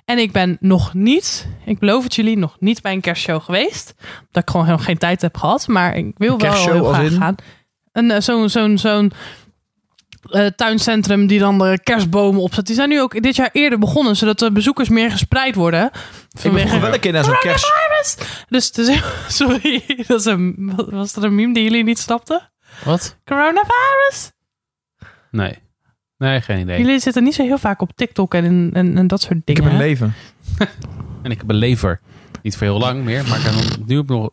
En ik ben nog niet, ik beloof het jullie, nog niet bij een kerstshow geweest. Dat ik gewoon helemaal geen tijd heb gehad. Maar ik wil wel heel graag in? gaan. Een, eh, zo'n zo'n zo'n eh, tuincentrum die dan de kerstbomen opzet. Die zijn nu ook dit jaar eerder begonnen. Zodat de bezoekers meer gespreid worden. Ik ben Vanwege wel een keer naar zo'n kerst... dus, dus (laughs) sorry, dat is een, was dat een meme die jullie niet snapten? Wat? Coronavirus? Nee. Nee, geen idee. Jullie zitten niet zo heel vaak op TikTok en, en, en dat soort Ik dingen. heb een hè? leven. (laughs) En ik heb een lever. Niet voor heel lang meer, maar ik heb nog- nu ik nog...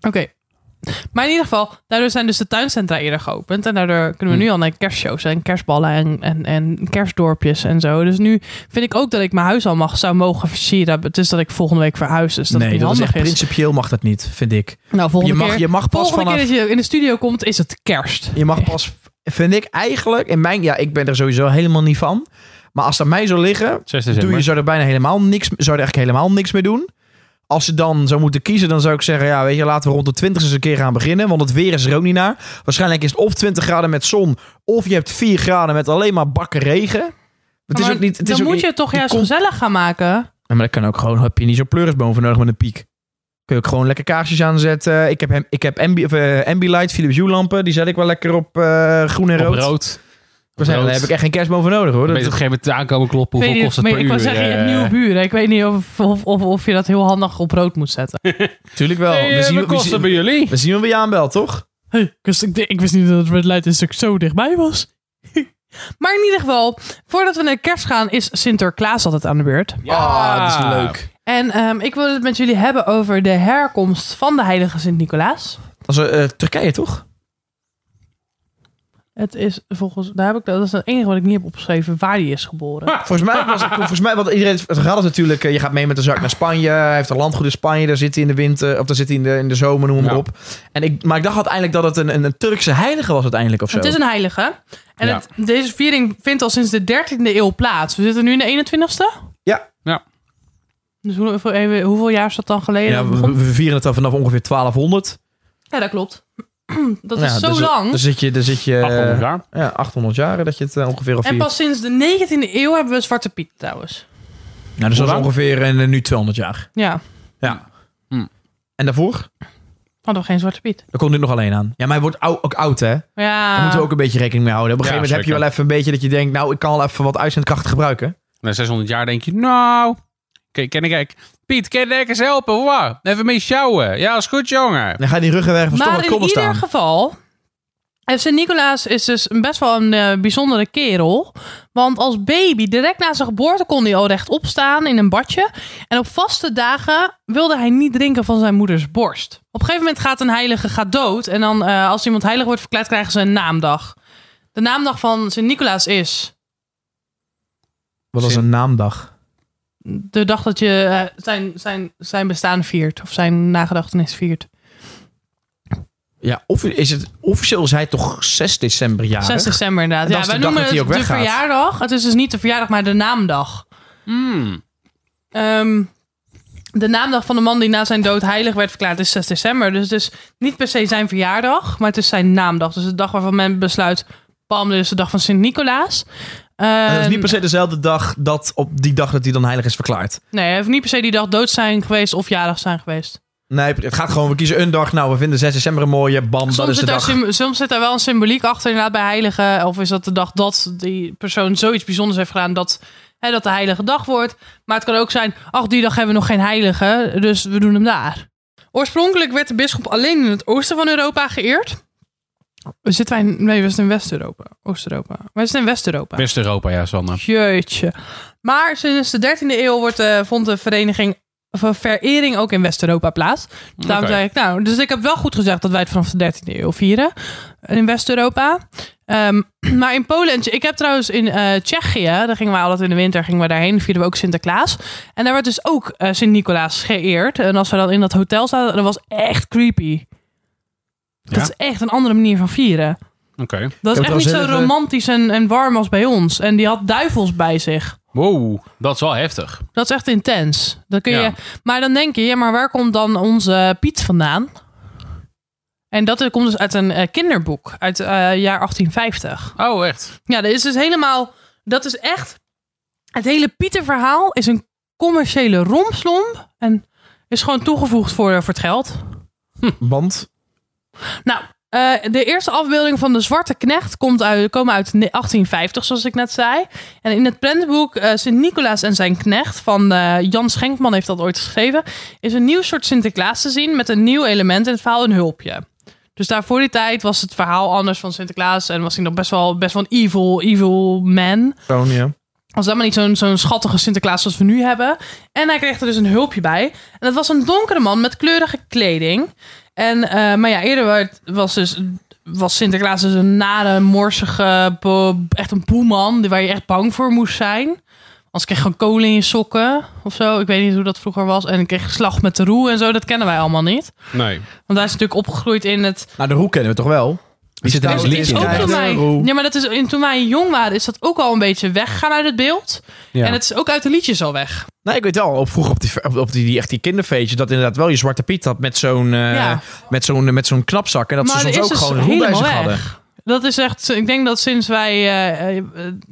Oké. Maar in ieder geval, daardoor zijn dus de tuincentra eerder geopend. En daardoor kunnen we Hm. nu al naar kerstshows en kerstballen en, en, en kerstdorpjes en zo. Dus nu vind ik ook dat ik mijn huis al mag, zou mogen versieren. Het is dat ik volgende week verhuis, dus dat nee, dat is echt is. principieel mag dat niet, vind ik. Nou, Je volgende mag, keer, je mag pas volgende vanaf... keer dat je in de studio komt, is het kerst. Je mag pas, vind ik eigenlijk, in mijn, ja, ik ben er sowieso helemaal niet van. Maar als aan mij zou liggen, 6 doe je zou er bijna helemaal niks, zou er eigenlijk helemaal niks mee doen. Als je dan zou moeten kiezen, dan zou ik zeggen, ja, weet je, laten we rond de 20 eens een keer gaan beginnen. Want het weer is er ook niet naar. Waarschijnlijk is het of 20 graden met zon, of je hebt 4 graden met alleen maar bakken regen. Het is Maar ook niet. Het dan is ook moet niet- je het toch juist gezellig gaan maken. Ja, maar dat kan ook gewoon, heb je niet zo'n pleurisboom voor nodig met een piek. Kun je ook gewoon lekker kaarsjes aanzetten. Ik heb, hem, ik heb Ambi, of, eh, Ambilight, Philips Hue lampen. Die zet ik wel lekker op eh, groen en Op rood. rood. Daar heb ik echt geen kerstboom voor nodig hoor. Dan Dat, je op een gegeven moment aankomen kloppen. Ik weet Hoeveel niet, kost het per ik uur? wil zeggen, je hebt nieuwe buren. Ik weet niet of, of, of, of je dat heel handig op rood moet zetten. (laughs) Natuurlijk wel. Hey, we, eh, zien, we, kost het zien, bij jullie? we zien wie je aanbelt, toch? Hey, ik, wist, ik, ik wist niet dat het red light district zo dichtbij was. (laughs) maar in ieder geval, voordat we naar kerst gaan, is Sinterklaas altijd aan de beurt. Ah, dat is leuk. En ehm, ik wil het met jullie hebben over de herkomst van de heilige Sint-Nicolaas. Dat is eh, Turkije, toch? Het is volgens, daar heb ik, dat is het enige wat ik niet heb opgeschreven, waar hij is geboren. Volgens mij was volgens mij, want iedereen het gaat het natuurlijk. eh, Je gaat mee met de zak naar Spanje. Hij heeft een landgoed in Spanje. Daar zit hij in de winter, of daar zit hij in de, in de zomer, noem maar Ja. op. En ik, maar ik dacht uiteindelijk dat het een, een, een Turkse heilige was uiteindelijk of zo. Het is een heilige. En Ja. het, deze viering vindt al sinds de 13e eeuw plaats. We zitten nu in de 21ste. Ja. Ja. Dus hoe- hoeveel, even- hoeveel jaar is dat dan geleden? Ja, we, vieren het al vanaf ongeveer 1200. ja, dat klopt. (clears throat) Dat Ja, is zo dus- lang. Dan zit je, dan zit je 800 jaar. ja, 800 jaar dat je het eh, ongeveer al en pas sinds de 19e eeuw hebben we Zwarte Piet trouwens. Nou, dus dat is ongeveer eh, nu 200 jaar. Ja, Ja. Hm. En daarvoor? hadden we geen Zwarte Piet. Daar komt dit nog alleen aan. Ja, maar hij wordt ou- ook oud, hè? Ja. Daar moeten we ook een beetje rekening mee houden. Op een Ja, gegeven moment heb je wel even een beetje dat je denkt... nou, ik kan wel even wat uitzendkracht gebruiken. Na 600 jaar denk je, nou... Kijk, ken ik kijk. Piet, kan je lekker eens helpen? Hoor. Even mee sjouwen. Ja, is goed, jongen. Dan ga je die ruggenwerk van Maar in ieder geval... en Sint-Nicolaas is dus een best wel een eh, bijzondere kerel. Want als baby, direct na zijn geboorte, kon hij al rechtop staan in een badje. En op vaste dagen wilde hij niet drinken van zijn moeders borst. Op een gegeven moment gaat een heilige gaat dood. En dan, eh, als iemand heilig wordt verklaard, krijgen ze een naamdag. De naamdag van Sint-Nicolaas is Wat was een naamdag? De dag dat je eh, zijn, zijn, zijn bestaan viert. Of zijn nagedachtenis viert. Ja, of is het, officieel is hij toch 6 december jarig? 6 december inderdaad. Ja, wij noemen dat hij het ook de weggaat. verjaardag. Het is dus niet de verjaardag, maar de naamdag. Hmm. Ehm, de naamdag van de man die na zijn dood heilig werd verklaard is 6 december. Dus het is niet per se zijn verjaardag, maar het is zijn naamdag. Dus de dag waarvan men besluit, dit is de dag van Sint-Nicolaas. En dat is niet per se dezelfde dag dat op die dag dat hij dan heilig is verklaard. Nee, hij heeft niet per se die dag dood zijn geweest of jarig zijn geweest. Nee, het gaat gewoon, we kiezen een dag. Nou, we vinden 6 december een mooie. Bam, dat Soms is de dag. soms zit daar wel een symboliek achter inderdaad bij heiligen. Of is dat de dag dat die persoon zoiets bijzonders heeft gedaan dat, hè, dat de heilige dag wordt. Maar het kan ook zijn, ach die dag hebben we nog geen heilige, dus we doen hem daar. Oorspronkelijk werd de bisschop alleen in het oosten van Europa geëerd. Zitten wij in, nee, we zitten in West-Europa. Oost-Europa. Wij zitten in West-Europa. West-Europa, ja, Sanne. Jeetje. Maar sinds de 13e eeuw wordt, eh, vond de vereniging een verering ook in West-Europa plaats. Daarom zei ik, nou, dus ik heb wel goed gezegd dat wij het vanaf de 13e eeuw vieren in West-Europa. Ehm, (clears throat) maar in Polen, en ik heb trouwens in eh, Tsjechië, daar gingen wij altijd in de winter, gingen we daarheen, vierden we ook Sinterklaas. En daar werd dus ook eh, Sint-Nicolaas geëerd. En als we dan in dat hotel zaten, dat was echt creepy. Dat Ja? is echt een andere manier van vieren. Oké. Dat is echt niet zo romantisch en, en warm als bij ons. En die had duivels bij zich. Wow, dat is wel heftig. Dat is echt intens. Dan kun je, Ja. Maar dan denk je, ja, maar waar komt dan onze Piet vandaan? En dat komt dus uit een eh, kinderboek uit eh, jaar 1850. Oh, echt? Ja, dat is dus helemaal. Dat is echt. Het hele Pieterverhaal is een commerciële rompslomp. En is gewoon toegevoegd voor, voor het geld. Band. Nou, eh, de eerste afbeelding van de Zwarte Knecht komt uit, komen uit 1850, zoals ik net zei. En in het prentenboek eh, Sint-Nicolaas en zijn knecht van eh, Jan Schenkman heeft dat ooit geschreven, is een nieuw soort Sinterklaas te zien met een nieuw element in het verhaal, een hulpje. Dus daar voor die tijd was het verhaal anders van Sinterklaas en was hij nog best wel, best wel een evil, evil man. Gewoon, ja. Was helemaal niet zo'n zo'n schattige Sinterklaas zoals we nu hebben. En hij kreeg er dus een hulpje bij. En dat was een donkere man met kleurige kleding. En, eh, maar ja, eerder was, dus, was Sinterklaas dus een nare, morsige, bo- echt een boeman. die- Waar je echt bang voor moest zijn. Anders kreeg je gewoon kolen in je sokken of zo. Ik weet niet hoe dat vroeger was. En ik kreeg slag met de roe en zo. Dat kennen wij allemaal niet. Nee. Want hij is natuurlijk opgegroeid in het Nou, de roe kennen we toch wel? Wie zit daar is- als is liedje ook toen de wij, ja, maar dat is, in- toen wij jong waren, is dat ook al een beetje weggegaan uit het beeld. Ja. En het is ook uit de liedjes al weg. Nou, ik weet wel, op, vroeger op die, op, die, die, echt die kinderfeestjes, dat inderdaad wel je zwarte piet had met zo'n eh, Ja. met zo'n met zo'n knapzak. En dat Maar ze soms is ook dus gewoon een bij helemaal zich weg. hadden. Dat is echt, ik denk dat sinds wij, eh, eh,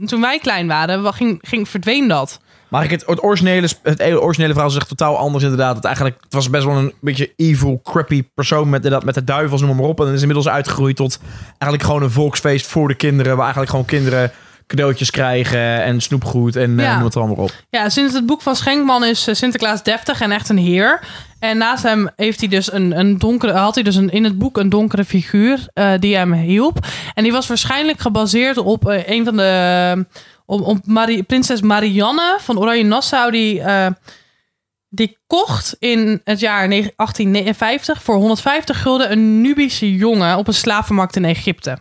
toen wij klein waren, wa- ging, ging, verdween dat. Maar ik het, het, originele, het hele originele verhaal is echt totaal anders inderdaad. Het, eigenlijk, het was best wel een beetje evil, crappy persoon met, inderdaad, met de duivels, noem maar op. En is inmiddels uitgegroeid tot eigenlijk gewoon een volksfeest voor de kinderen. Waar eigenlijk gewoon kinderen cadeautjes krijgen en snoepgoed en eh, noem het allemaal op. Ja, sinds het boek van Schenkman is eh, Sinterklaas deftig en echt een heer. En naast hem heeft hij dus een, een donkere, had hij dus een, in het boek een donkere figuur eh, die hem hielp. En die was waarschijnlijk gebaseerd op een van de. Op, op Marie, prinses Marianne van Oranje-Nassau. Die, eh, die kocht in het jaar 1859 voor 150 gulden een Nubische jongen op een slavenmarkt in Egypte.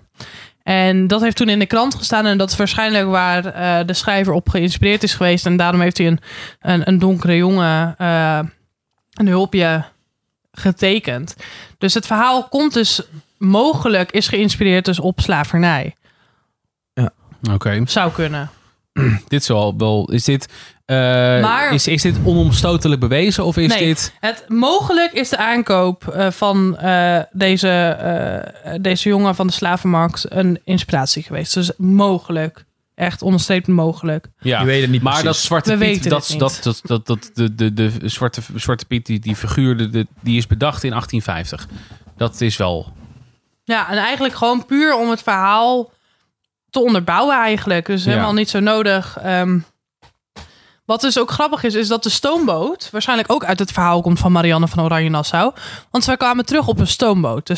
En dat heeft toen in de krant gestaan. En dat is waarschijnlijk waar eh, de schrijver op geïnspireerd is geweest. En daarom heeft hij een, een, een donkere jongen eh, een hulpje getekend. Dus het verhaal komt dus mogelijk, is geïnspireerd dus op slavernij. Oké. Zou kunnen. (clears throat) Dit is wel, wel is dit, eh, Maar- is, is dit onomstotelijk bewezen of is Nee. dit... Het, mogelijk is de aankoop eh, van eh, deze, eh, deze jongen van de slavenmarkt een inspiratie geweest. Dus mogelijk. Echt onderstreept mogelijk. Ja, Je weet het niet maar dat. Zwarte We Piet, weten dat, dat, dat, dat, dat, de, de, de zwarte, zwarte Piet, die, die figuur, de, de- die is bedacht in 1850. Dat is wel... Ja, en eigenlijk gewoon puur om het verhaal te onderbouwen eigenlijk. Dus Ja. helemaal niet zo nodig. Ehm, wat dus ook grappig is, is dat de stoomboot waarschijnlijk ook uit het verhaal komt van Marianne van Oranje-Nassau. Want zij kwamen terug op een stoomboot. Dus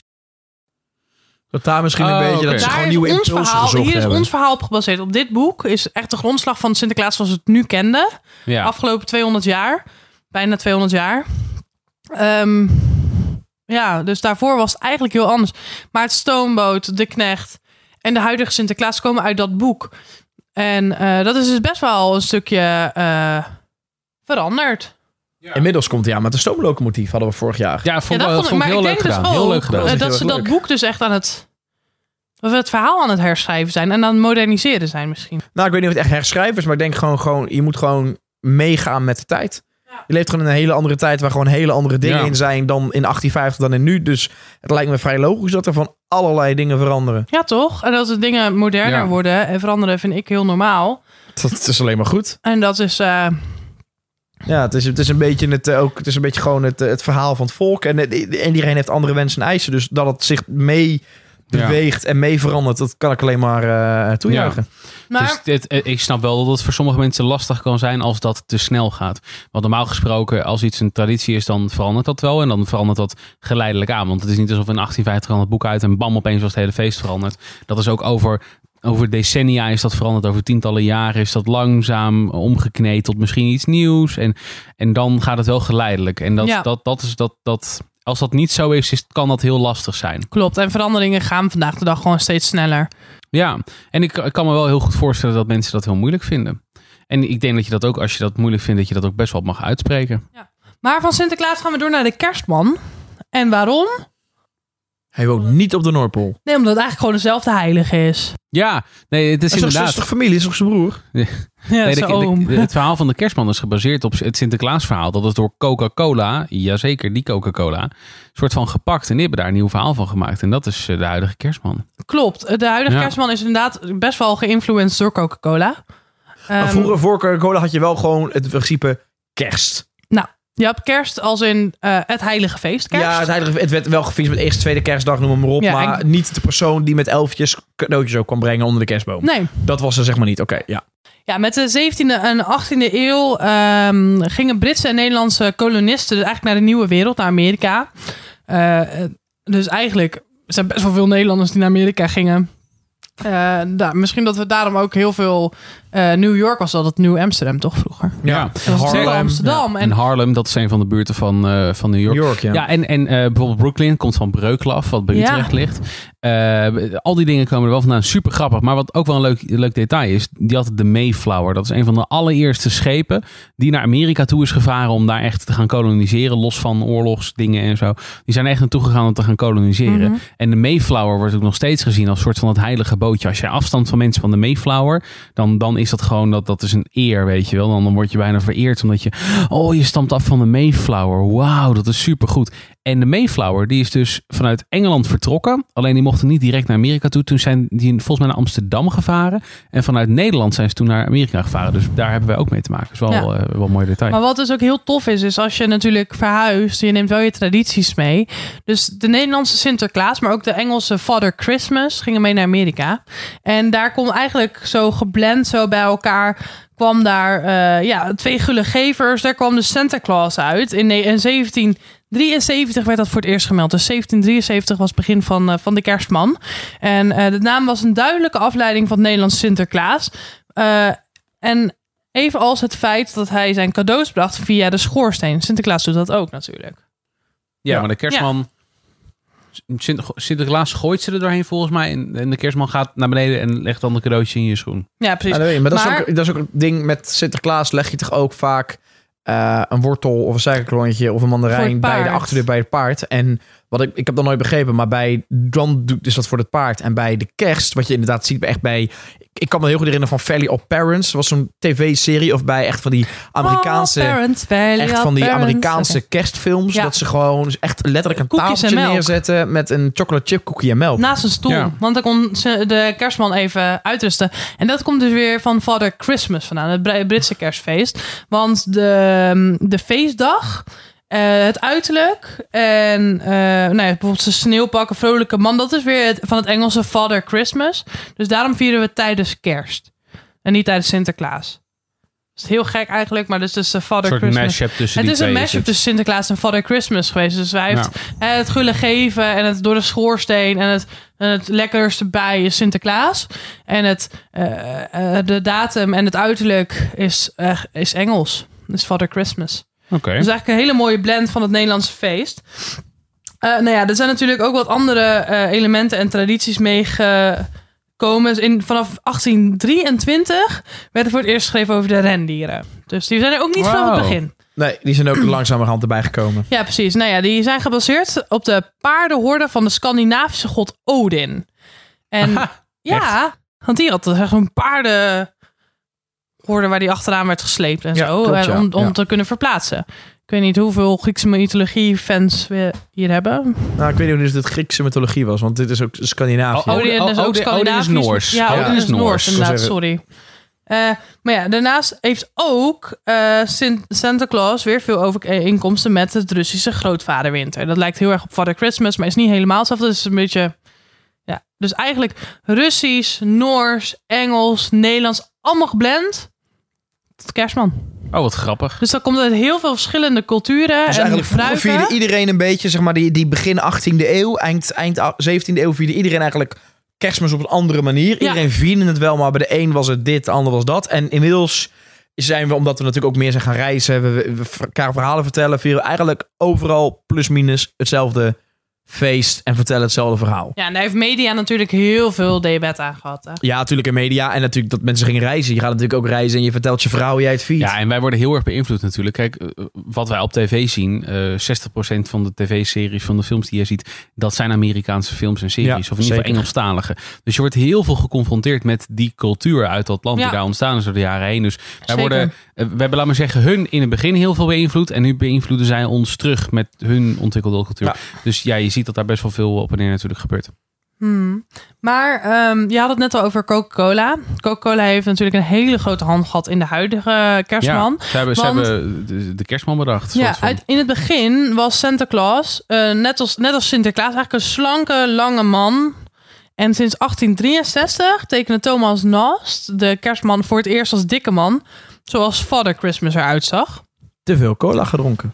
Dat daar misschien een Oh, beetje, dat ze daar gewoon nieuwe ons impulsen verhaal, gezocht hier is hebben. ons verhaal op gebaseerd. Op dit boek is echt de grondslag van Sinterklaas zoals we het nu kenden. Ja. Afgelopen 200 jaar. Bijna 200 jaar. Ehm, ja, dus daarvoor was het eigenlijk heel anders. Maar het stoomboot, de knecht en de huidige Sinterklaas komen uit dat boek. En eh, dat is dus best wel een stukje eh, veranderd. Inmiddels komt hij aan met de stoomlocomotief, hadden we vorig jaar. Ja, vond, ja, ik wel- vond ik heel leuk denk dus gedaan. heel ook leuk gedaan. Dat dat ze dat leuk. boek dus echt aan het... Of het verhaal aan het herschrijven zijn en aan het moderniseren zijn misschien. Nou, ik weet niet of het echt herschrijven is, maar ik denk gewoon, gewoon je moet gewoon meegaan met de tijd. Je leeft gewoon in een hele andere tijd waar gewoon hele andere dingen Ja. in zijn dan in 1850 dan in nu. Dus het lijkt me vrij logisch dat er van allerlei dingen veranderen. Ja, toch? En als de dingen moderner Ja. worden en veranderen, vind ik heel normaal. Dat is alleen maar goed. En dat is... eh, Ja, het is, het is een beetje het, eh, ook, het is een beetje gewoon het, eh, het verhaal van het volk. En, en iedereen heeft andere wensen en eisen. Dus dat het zich mee beweegt en mee verandert, dat kan ik alleen maar eh toejuichen. maar Dus dit, eh, ik snap wel dat het voor sommige mensen lastig kan zijn als dat te snel gaat. Want normaal gesproken, als iets een traditie is, dan verandert dat wel. En dan verandert dat geleidelijk aan. Want het is niet alsof in 1850 kwam het boek uit en bam, opeens was het hele feest veranderd. Dat is ook over, over decennia is dat veranderd. Over tientallen jaren is dat langzaam omgekneed tot misschien iets nieuws. En, en dan gaat het wel geleidelijk. En dat, Ja. dat, dat is dat, dat, als dat niet zo is, is, kan dat heel lastig zijn. klopt. En veranderingen gaan vandaag de dag gewoon steeds sneller. Ja, en ik, ik kan me wel heel goed voorstellen dat mensen dat heel moeilijk vinden. En ik denk dat je dat ook, als je dat moeilijk vindt, dat je dat ook best wel mag uitspreken. Maar van Sinterklaas gaan we door naar de kerstman. En waarom? Hij woont niet op de Noordpool. Nee, omdat het eigenlijk gewoon dezelfde heilige is. Ja, nee, het is inderdaad. is toch familie? Is toch zijn broer? Ja, Nee, de- het verhaal van de kerstman is gebaseerd op het Sinterklaasverhaal. Dat is door Coca-Cola, jazeker die Coca-Cola, soort van gepakt. En die hebben daar een nieuw verhaal van gemaakt. En dat is eh, de huidige kerstman. Klopt. De huidige Ja. kerstman is inderdaad best wel geïnfluenced door Coca-Cola. Maar Ehm, vroeger voor Coca-Cola had je wel gewoon het principe kerst. Je hebt kerst als in eh, het heilige feest. Kerst. Ja, het, heilige, het werd wel gefietst met eerste, tweede kerstdag, noem maar op. Ja, maar en- niet de persoon die met elfjes cadeautjes ook kwam brengen onder de kerstboom. Nee. Dat was er zeg maar niet. Oké, ja. Ja, met de 17e en 18e eeuw ehm, gingen Britse en Nederlandse kolonisten dus eigenlijk naar de nieuwe wereld, naar Amerika. Eh, eh, dus eigenlijk zijn best wel veel Nederlanders die naar Amerika gingen. Daar- misschien dat we daarom ook heel veel... eh, New York was dat het Nieuw Amsterdam toch vroeger? Ja. Dat Harlem, Harlem, Amsterdam. En En Harlem, dat is een van de buurten van, eh, van New York. New York, ja. Ja, en, en eh, bijvoorbeeld Brooklyn komt van Breuklaf, wat bij Ja. Utrecht ligt. Eh, al die dingen komen er wel vandaan. Super grappig. Maar wat ook wel een leuk, leuk detail is, die had de Mayflower. Dat is een van de allereerste schepen die naar Amerika toe is gevaren om daar echt te gaan koloniseren. Los van oorlogsdingen en zo. Die zijn echt naartoe gegaan om te gaan koloniseren. Mhm. En de Mayflower wordt ook nog steeds gezien als soort van het heilige bootje. Als je afstand van mensen van de Mayflower, dan, dan is dat gewoon, dat, dat is een eer, weet je wel. Dan, dan word je bijna vereerd omdat je, oh, je stamt af van de Mayflower. Wauw, dat is supergoed. En de Mayflower, die is dus vanuit Engeland vertrokken. Alleen die mochten niet direct naar Amerika toe. Toen zijn die volgens mij naar Amsterdam gevaren. En vanuit Nederland zijn ze toen naar Amerika gevaren. Dus daar hebben wij ook mee te maken. Dat is wel, Ja. eh, wel een mooi detail. Maar wat dus ook heel tof is, is als je natuurlijk verhuist, je neemt wel je tradities mee. Dus de Nederlandse Sinterklaas, maar ook de Engelse Father Christmas gingen mee naar Amerika. En daar komt eigenlijk zo geblend zo bij elkaar kwam daar eh, ja, twee gulle gevers. Daar kwam de Santa Claus uit. In, ne- in 1773 werd dat voor het eerst gemeld. Dus 1773 was het begin van, eh, van de kerstman. En eh, de naam was een duidelijke afleiding van het Nederlandse Sinterklaas. Eh, en Evenals het feit dat hij zijn cadeaus bracht via de schoorsteen. Sinterklaas doet dat ook natuurlijk. Ja, maar de kerstman... Sint- Sinterklaas gooit ze er doorheen volgens mij. En en de kerstman gaat naar beneden en legt dan de cadeautje in je schoen. Ja, precies. Ja, dat weet je. Maar, dat, Maar- is ook, dat is ook een ding met Sinterklaas. Leg je toch ook vaak eh, een wortel of een suikerklontje of een mandarijn bij de achterdeur bij het paard. En wat ik, ik heb dat nooit begrepen, maar bij dan doet is dat voor het paard. En bij de kerst, wat je inderdaad ziet, echt bij. Ik kan me heel goed herinneren van Valley of Parents. Dat was zo'n tv-serie of bij echt van die Amerikaanse. Oh, parents, Echt van die. Amerikaanse kerstfilms. Ja. Dat ze gewoon echt letterlijk een Koekjes en tafeltje melk. neerzetten met een chocolate chip cookie en melk. Naast een stoel. Ja. Want dan kon ze- de kerstman even uitrusten. En dat komt dus weer van Father Christmas vandaan. Het Br- Britse kerstfeest. Want de, de feestdag... eh, het uiterlijk en eh, nou ja, bijvoorbeeld zijn sneeuwpakken, vrolijke man, dat is weer het, van het Engelse Father Christmas. Dus daarom vieren we het tijdens kerst en niet tijdens Sinterklaas. Dat is heel gek eigenlijk, maar dus is de Een Father soort Christmas. mashup tussen Het is een mashup het. tussen Sinterklaas en Father Christmas geweest. Dus hij heeft het gulle geven en het door de schoorsteen en het, en het lekkerste bij is Sinterklaas. En het, eh, de datum en het uiterlijk is, is Engels. Dus Father Christmas. Oké. Dus eigenlijk een hele mooie blend van het Nederlandse feest. Eh nou ja, er zijn natuurlijk ook wat andere eh, elementen en tradities meegekomen. In, vanaf 1823 werd er voor het eerst geschreven over de rendieren. Dus die zijn er ook niet vanaf het begin. Nee, die zijn ook (clears throat) langzamerhand erbij gekomen. Ja, precies. Nou ja, die zijn gebaseerd op de paardenhorde van de Scandinavische god Odin. En ja, want die had zo'n paarden, volgorde waar die achteraan werd gesleept en Ja, zo. klopt, ja. om om Ja. te kunnen verplaatsen. Ik weet niet hoeveel Griekse mythologie-fans we hier hebben. Nou, ik weet niet of dit Griekse mythologie was, want dit is ook Scandinavië. Oh, Odin, oh, dat is ook Odin- Odin is. Noors. Ja, Ja. Odin is Noors, inderdaad, sorry. Eh, maar ja, daarnaast heeft ook eh, Sint Santa Claus weer veel overeenkomsten met het Russische grootvaderwinter. Dat lijkt heel erg op Father Christmas, maar is niet helemaal hetzelfde. Het is een beetje... Ja, dus eigenlijk Russisch, Noors, Engels, Nederlands, allemaal geblend tot kerstman. Oh, wat grappig. Dus dat komt uit heel veel verschillende culturen Dus en eigenlijk vierde iedereen een beetje, zeg maar, die, die begin 18e eeuw, eind, eind 17e eeuw vierde iedereen eigenlijk kerstmis op een andere manier. Ja. Iedereen vierde het wel, maar bij de een was het dit, de ander was dat. En inmiddels zijn we, omdat we natuurlijk ook meer zijn gaan reizen, we, we, we elkaar verhalen vertellen, vieren we eigenlijk overal plus minus hetzelfde feest en vertellen hetzelfde verhaal. Ja, en daar heeft media natuurlijk heel veel debat aan gehad. Hè? Ja, natuurlijk in media en natuurlijk dat mensen gingen reizen. Je gaat natuurlijk ook reizen en je vertelt je verhaal hoe jij het viert. Ja, en wij worden heel erg beïnvloed natuurlijk. Kijk, eh, wat wij op tv zien, eh 60% van de tv-series, van de films die je ziet, dat zijn Amerikaanse films en series. Ja, of in ieder geval zeker. Engelstalige. Dus je wordt heel veel geconfronteerd met die cultuur uit dat land Ja. die daar ontstaan is door de jaren heen. Dus wij Zeker. worden, eh, we hebben, laat maar zeggen, hun in het begin heel veel beïnvloed. En nu beïnvloeden zij ons terug met hun ontwikkelde cultuur. Ja. Dus ja, je ziet dat daar best wel veel op en neer natuurlijk gebeurt. Hmm. Maar ehm, je had het net al over Coca-Cola. Coca-Cola heeft natuurlijk een hele grote hand gehad in de huidige kerstman. Ja, ze hebben, ze hebben de, de kerstman bedacht. Ja, soort van. uit, in het begin was Santa Claus, eh, net, als, net als Sinterklaas, eigenlijk een slanke, lange man. En sinds 1863 tekende Thomas Nast de kerstman voor het eerst als dikke man. Zoals Father Christmas eruit zag. Te veel cola gedronken.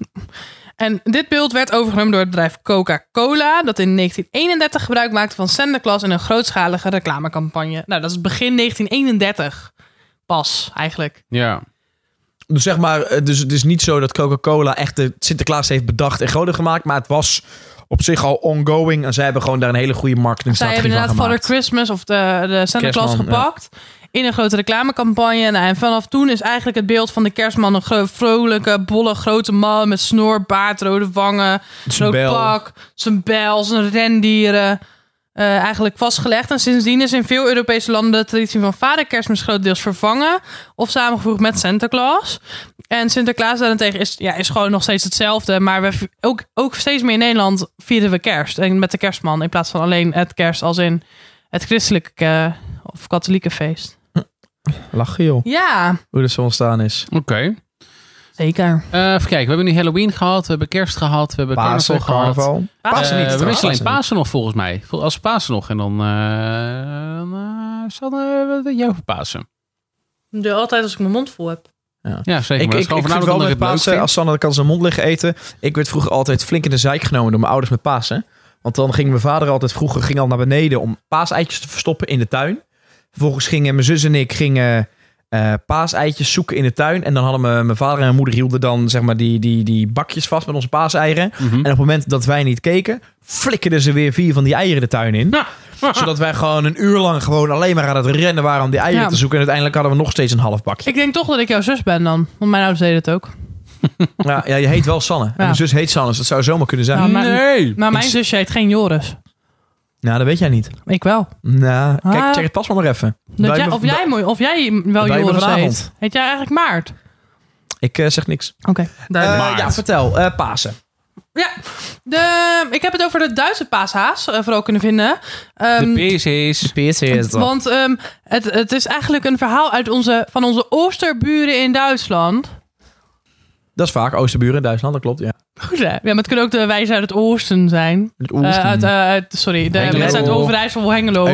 En dit beeld werd overgenomen door het bedrijf Coca-Cola, dat in 1931 gebruik maakte van Santa Claus in een grootschalige reclamecampagne. Nou, dat is begin 1931 pas eigenlijk. ja. Dus zeg maar, eh, dus het is niet zo dat Coca-Cola echt de Sinterklaas heeft bedacht en groter gemaakt, maar het was op zich al ongoing en zij hebben gewoon daar een hele goede Zij marketingstrategie hebben van inderdaad Father gemaakt. Christmas of de, de Santa Claus Kerstman, gepakt. In een grote reclamecampagne. Nou, en vanaf toen is eigenlijk het beeld van de kerstman een vrolijke, bolle, grote man met snor, baard, rode wangen, rood pak, zijn bel, zijn rendieren. eh, eigenlijk vastgelegd. En sindsdien is in veel Europese landen de traditie van vader kerstmis grotendeels vervangen. Of samengevoegd met Santa Claus. En Sinterklaas daarentegen is, ja, is gewoon nog steeds hetzelfde. Maar we, ook, ook steeds meer in Nederland vieren we kerst. En met de kerstman. In plaats van alleen het kerst als in het christelijke eh, of katholieke feest. Lachen joh, Ja, hoe dat zo ontstaan is. Oké. zeker. Eh, even kijken, we hebben nu Halloween gehad, we hebben kerst gehad, we hebben Pasen, carnaval gehad. carnaval. Pasen Eh, niet we trouwens. missen alleen Pasen nog volgens mij. Vol- Als Pasen nog en dan, eh dan eh, wat jij over Pasen? Doe altijd als ik mijn mond vol heb. Ja, zeker. Ik, maar dat ik, is ik gewoon vind voornamelijk wel omdat met ik het leuk Pasen, vind. als Sanne kan zijn mond liggen eten. Ik werd vroeger altijd flink in de zeik genomen door mijn ouders met Pasen. Want dan ging mijn vader altijd vroeger ging al naar beneden om paaseitjes te verstoppen in de tuin. Vervolgens gingen mijn zus en ik gingen eh paaseitjes zoeken in de tuin. En dan hadden mijn, mijn vader en mijn moeder hielden dan zeg maar die, die, die bakjes vast met onze paaseieren. Mhm. En op het moment dat wij niet keken, flikkerden ze weer vier van die eieren de tuin in. Zodat wij gewoon een uur lang gewoon alleen maar aan het rennen waren om die eieren Ja. te zoeken. En uiteindelijk hadden we nog steeds een half bakje. Ik denk toch dat ik jouw zus ben dan. Want mijn ouders deden het ook. Ja, ja, je heet wel Sanne. En mijn zus heet Sanne, dus dat zou zomaar kunnen zijn. Nou, maar- nee! Maar mijn zusje heet geen Joris. Nou, dat weet jij niet. Ik wel. Nou, kijk, Ah. check het pas maar, maar even. Dat Bij jij, me- of, jij, mooi- of jij wel bij me Joris vanavond. heet. Heet jij eigenlijk Maart? Ik eh, zeg niks. Oké, Eh, ja, vertel. eh, Pasen. Ja, de, ik heb het over de Duitse paashaas eh, vooral kunnen vinden. Ehm, De PC's. PSC want ehm, het, het is eigenlijk een verhaal uit onze, van onze oosterburen in Duitsland. Dat is vaak Oosterburen in Duitsland, dat klopt. Ja. Goed hè? Ja, maar het kunnen ook de wijzen uit het oosten zijn. Het Eh, uit, eh, uit- sorry, de Hengelo. mensen uit Overijssel of Hengelo.